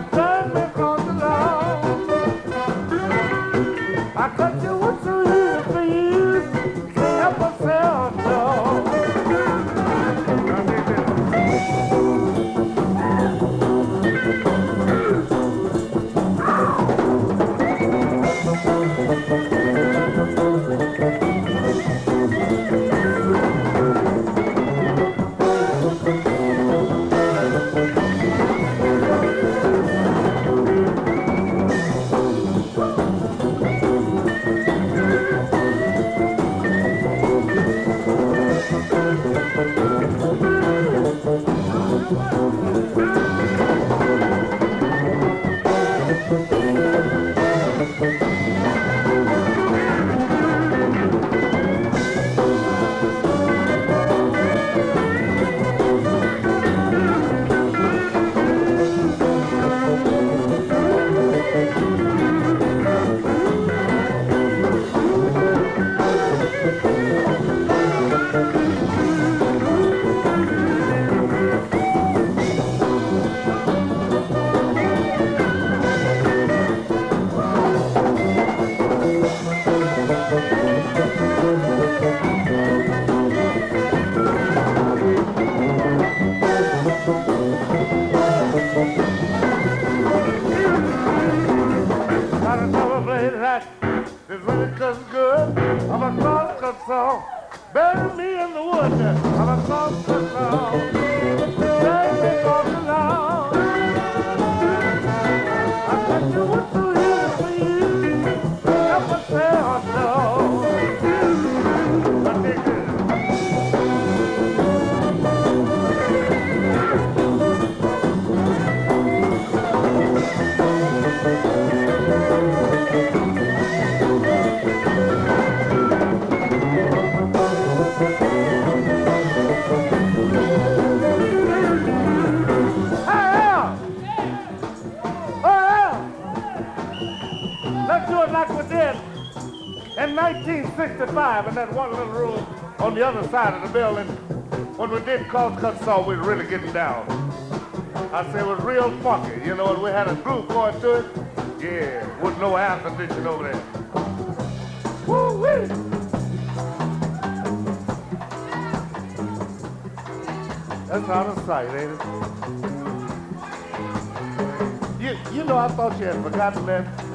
Oh, Did Cut Saw, we were really getting down. I said it was real funky, you know, we had a groove going to it. Yeah, with no air conditioning over there. Woo-wee! That's out of sight, ain't it? You, You know, I thought you had forgotten that.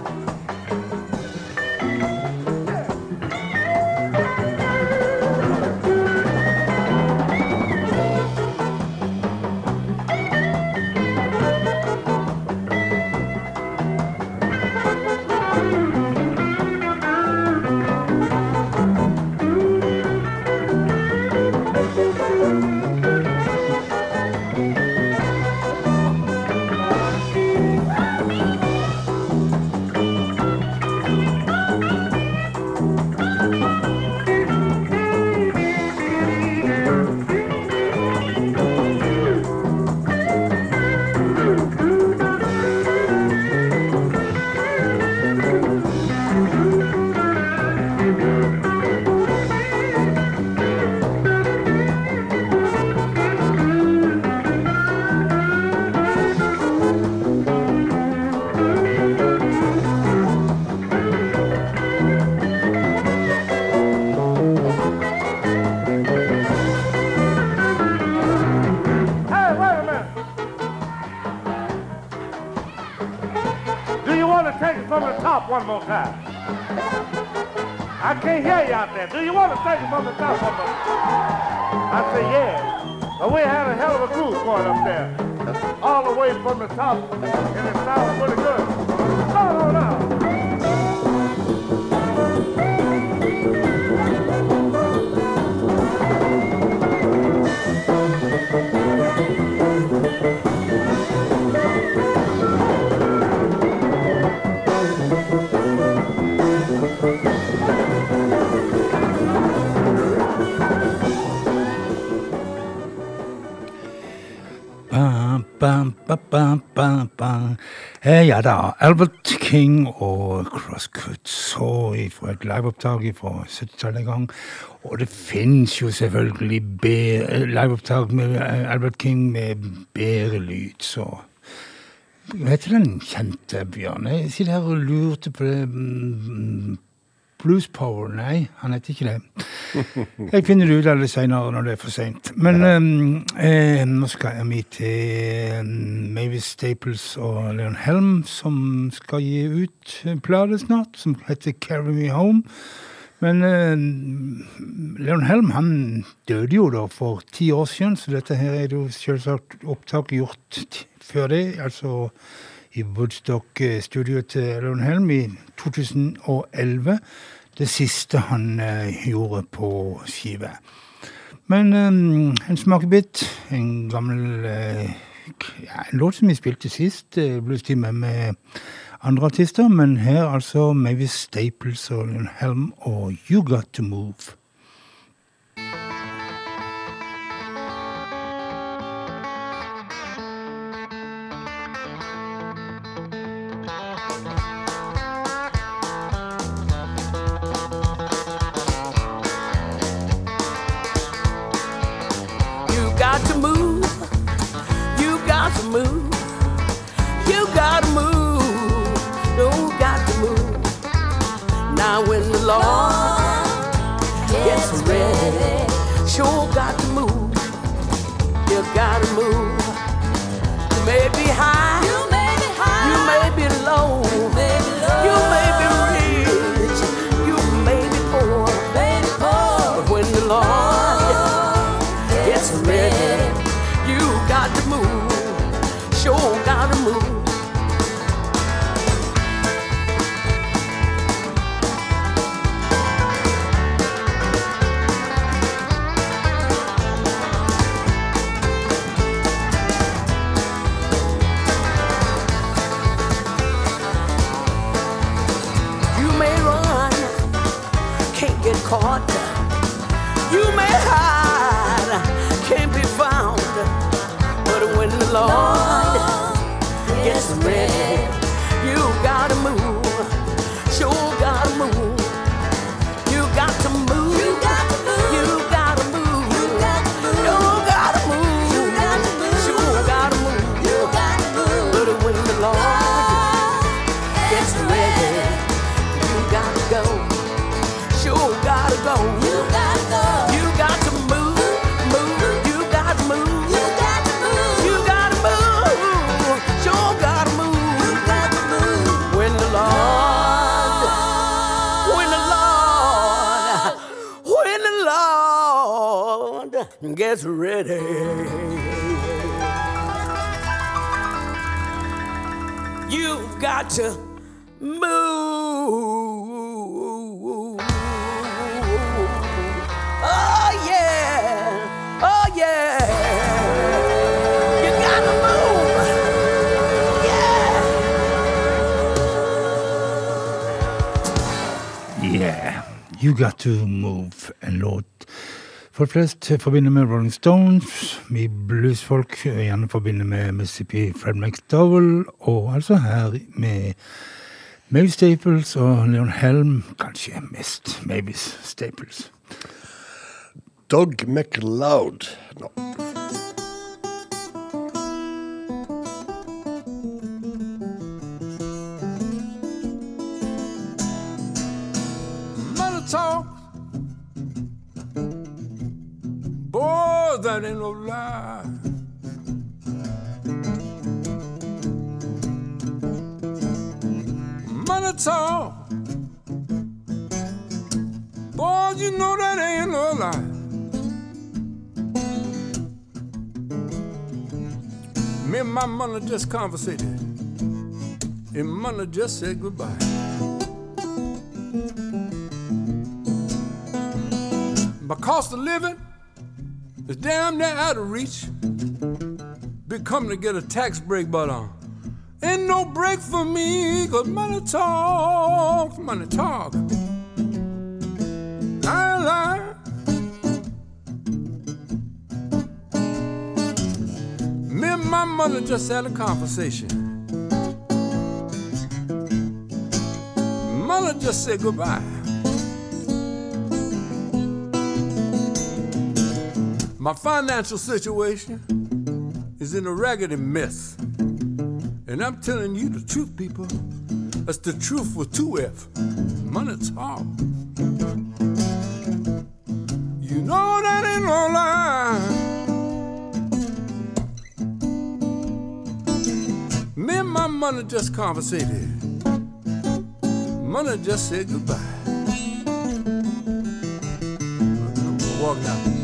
Da, Albert King og Crosscuts og fra et liveopptak fra 70-tallet en gang. Og det finnes jo selvfølgelig liveopptak med eh, Albert King med bedre lyd, så Hva heter den kjente, Bjørn? Jeg sitter her og lurte på det. Blues Power? Nei, han heter ikke det. Jeg finner det ut av det senere når det er for seint. Men ehm, eh, nå skal med til um, Mavis Staples og Leon Helm, som skal gi ut en plate snart, som heter Carry Me Home. Men eh, Leon Helm han døde jo da for ti år siden, så dette her er jo selvsagt opptak gjort før det. Altså i Woodstock-studioet til Leon Helm i 2011. Det siste han eh, gjorde på skive. Men eh, en smakebit, en gammel eh, ja, En låt som vi spilte sist, eh, bluestime med andre artister, men her altså Mavis Staples og Helm og You Got To Move. Lord gets ready, sure got to move. You got to move. You may be high. Got To Move, en låt folk flest forbinder med Rolling Stones. Vi bluesfolk gjerne forbinder med Mississippi Fred McDowell, og altså her med Mavis Staples og Leon Helm, kanskje mest Mavis Staples. Dog McLeod. Nå. Talk. Boy, that ain't no lie. Money talk. Boy, you know that ain't no lie. Me and my money just conversated. And money just said goodbye. My cost of living is damn near out of reach. Big company get a tax break, but uh, ain't no break for me, cause money talk, money talk. I lie. Me and my mother just had a conversation. Mother just said goodbye. My financial situation is in a raggedy mess. And I'm telling you the truth, people. That's the truth with two F. Money talk. You know that ain't no lie. Me and my money just conversated. Money just said goodbye. Walk now.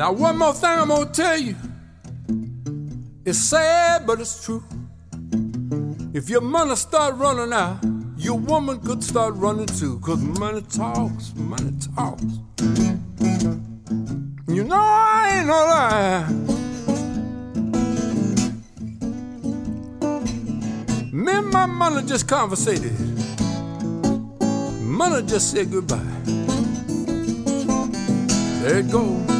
Now, one more thing I'm gonna tell you. It's sad, but it's true. If your money start running out, your woman could start running too. Cause money talks, money talks. You know I ain't no lie. Me and my money just conversated. Money just said goodbye. There it goes.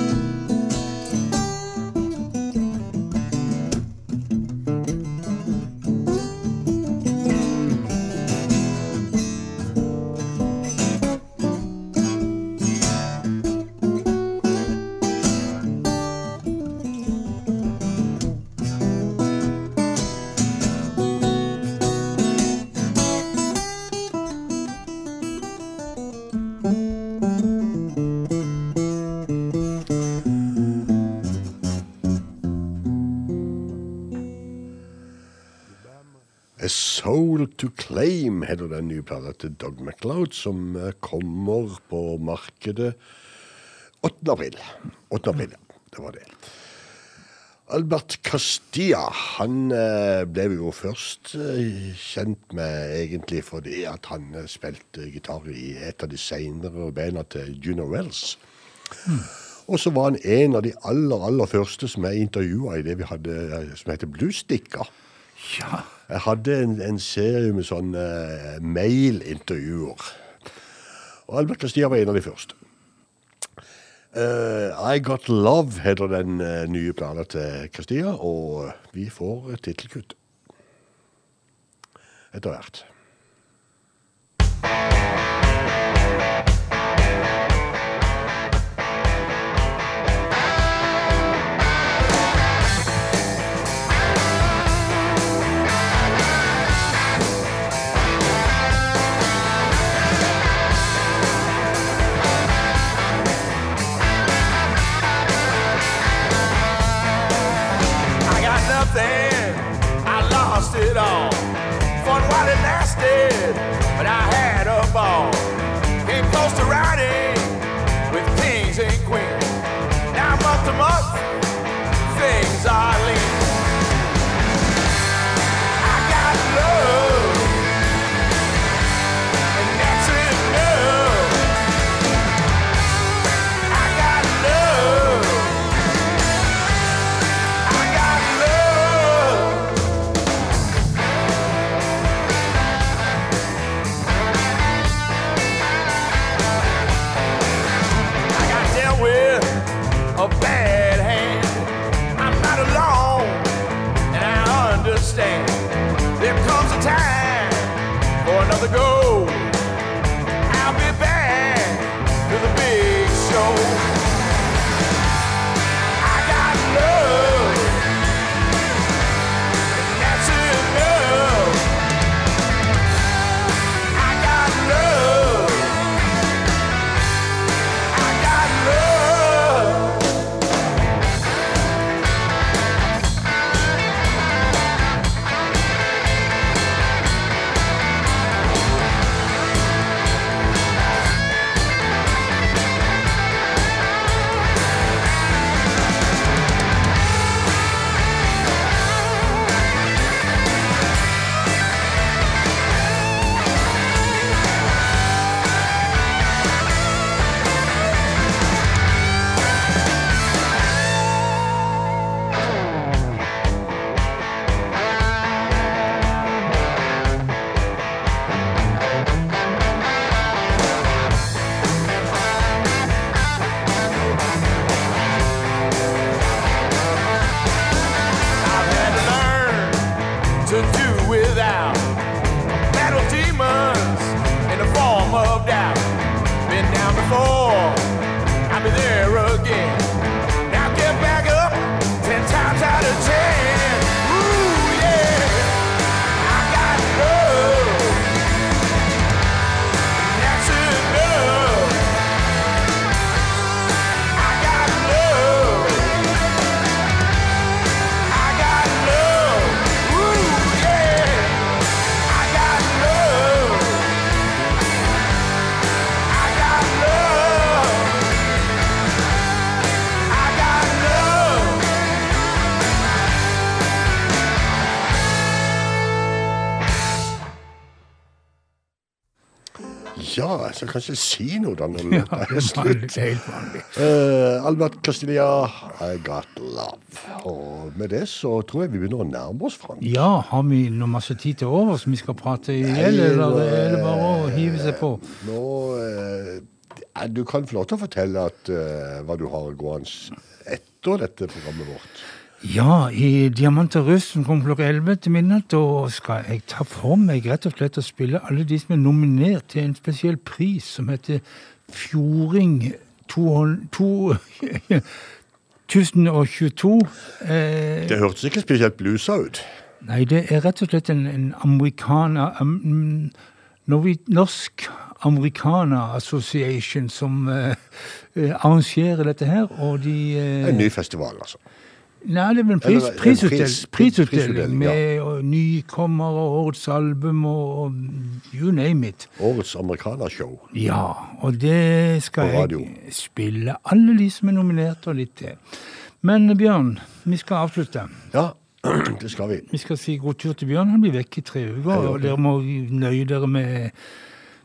Heter den nye plata til Doug MacLeod, som eh, kommer på markedet 8. april. 8. april, ja. Det var det. Albert Castilla han eh, ble vi jo først eh, kjent med egentlig fordi at han spilte gitar i et av de senere beina til Juno Wells. Og så var han en av de aller, aller første som jeg intervjua i det vi hadde som heter Bluestikka. Ja. Jeg hadde en, en serie med sånne uh, mail-intervjuer. Og Albert Castia var en av de første. Uh, I Got Love heter den uh, nye planen til Castia, og vi får tittelkutt etter hvert. It all. Fun while it lasted, but I had a ball. Came close to riding with kings and queens. Now month to month, things are a band. Skal kanskje si noe da når Ja, det er slutt. Eh, Albert Castilla, I got love. Og med det så tror jeg vi begynner å nærme oss Frank. Ja, har vi noe masse tid til over som vi skal prate i hjel, eller er det bare å eh, hive seg på? Nå uh, Du kan få lov til å fortelle at, uh, hva du har gående etter dette programmet vårt. Ja, i Diamant og russ som kommer klokka 11 til midnatt, da skal jeg ta for meg rett og slett å spille alle de som er nominert til en spesiell pris som heter Fjording 2022. Eh, Det hørtes ikke spesielt blusa ut. Nei, det er rett og slett en, en amerikaner um, Norsk Americana Association som eh, eh, arrangerer dette her, og de eh, En ny festival, altså. Nei, det er vel pris, prisutdeling, prisutdeling med og nykommere og årets album og, you name it. Årets amerikanershow. Ja, og det skal jeg spille. Alle de som er nominert, og litt til. Men Bjørn, vi skal avslutte. Ja, det skal vi. Vi skal si god tur til Bjørn. Han blir vekk i tre uker, og dere må nøye dere med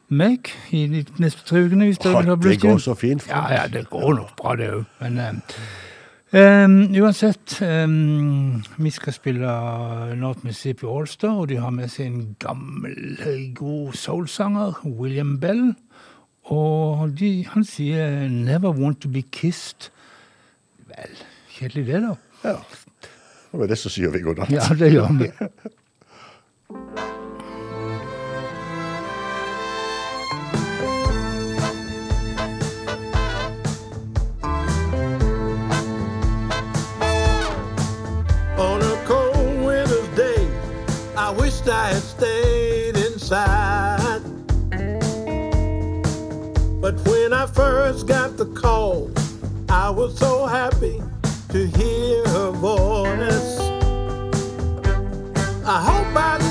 meg i de neste tre ukene. hvis dere vil ha Det går så fint. Ja, ja, det går nok bra, det òg. Men eh, Um, uansett, um, vi skal spille North Mississippi Allstar, og de har med seg en gammel, god soulsanger, William Bell. Og de, han sier 'Never Want To Be Kissed'. Vel, kjedelig det, da. Ja. Det var det som sier vi god natt. Ja, det gjør vi. wished I had stayed inside. But when I first got the call, I was so happy to hear her voice. I hope I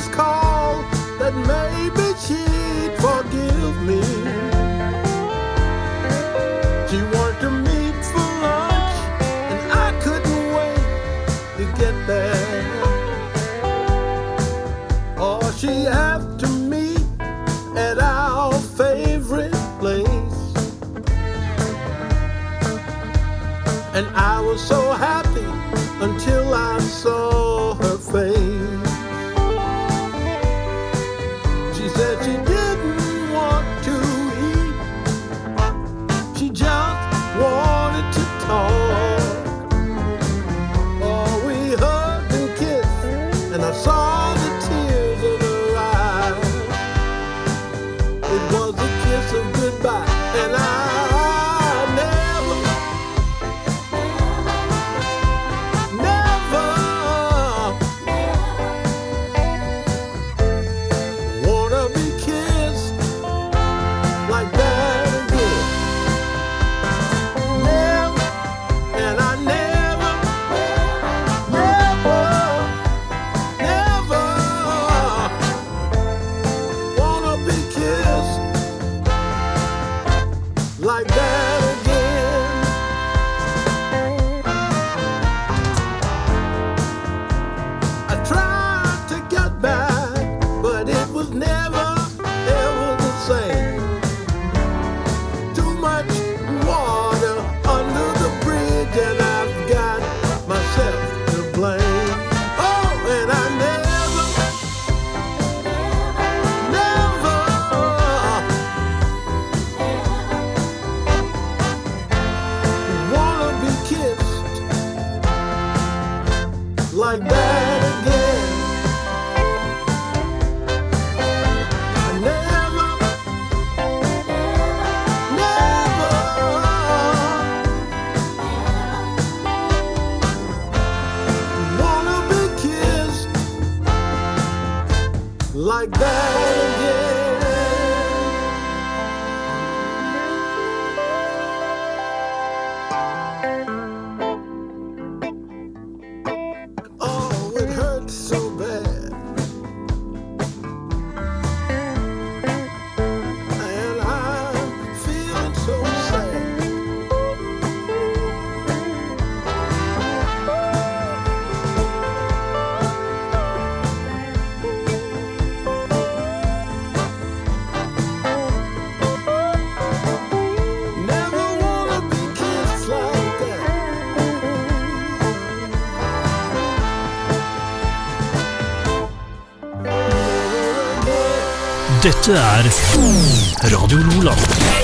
Dette er Radio Lola.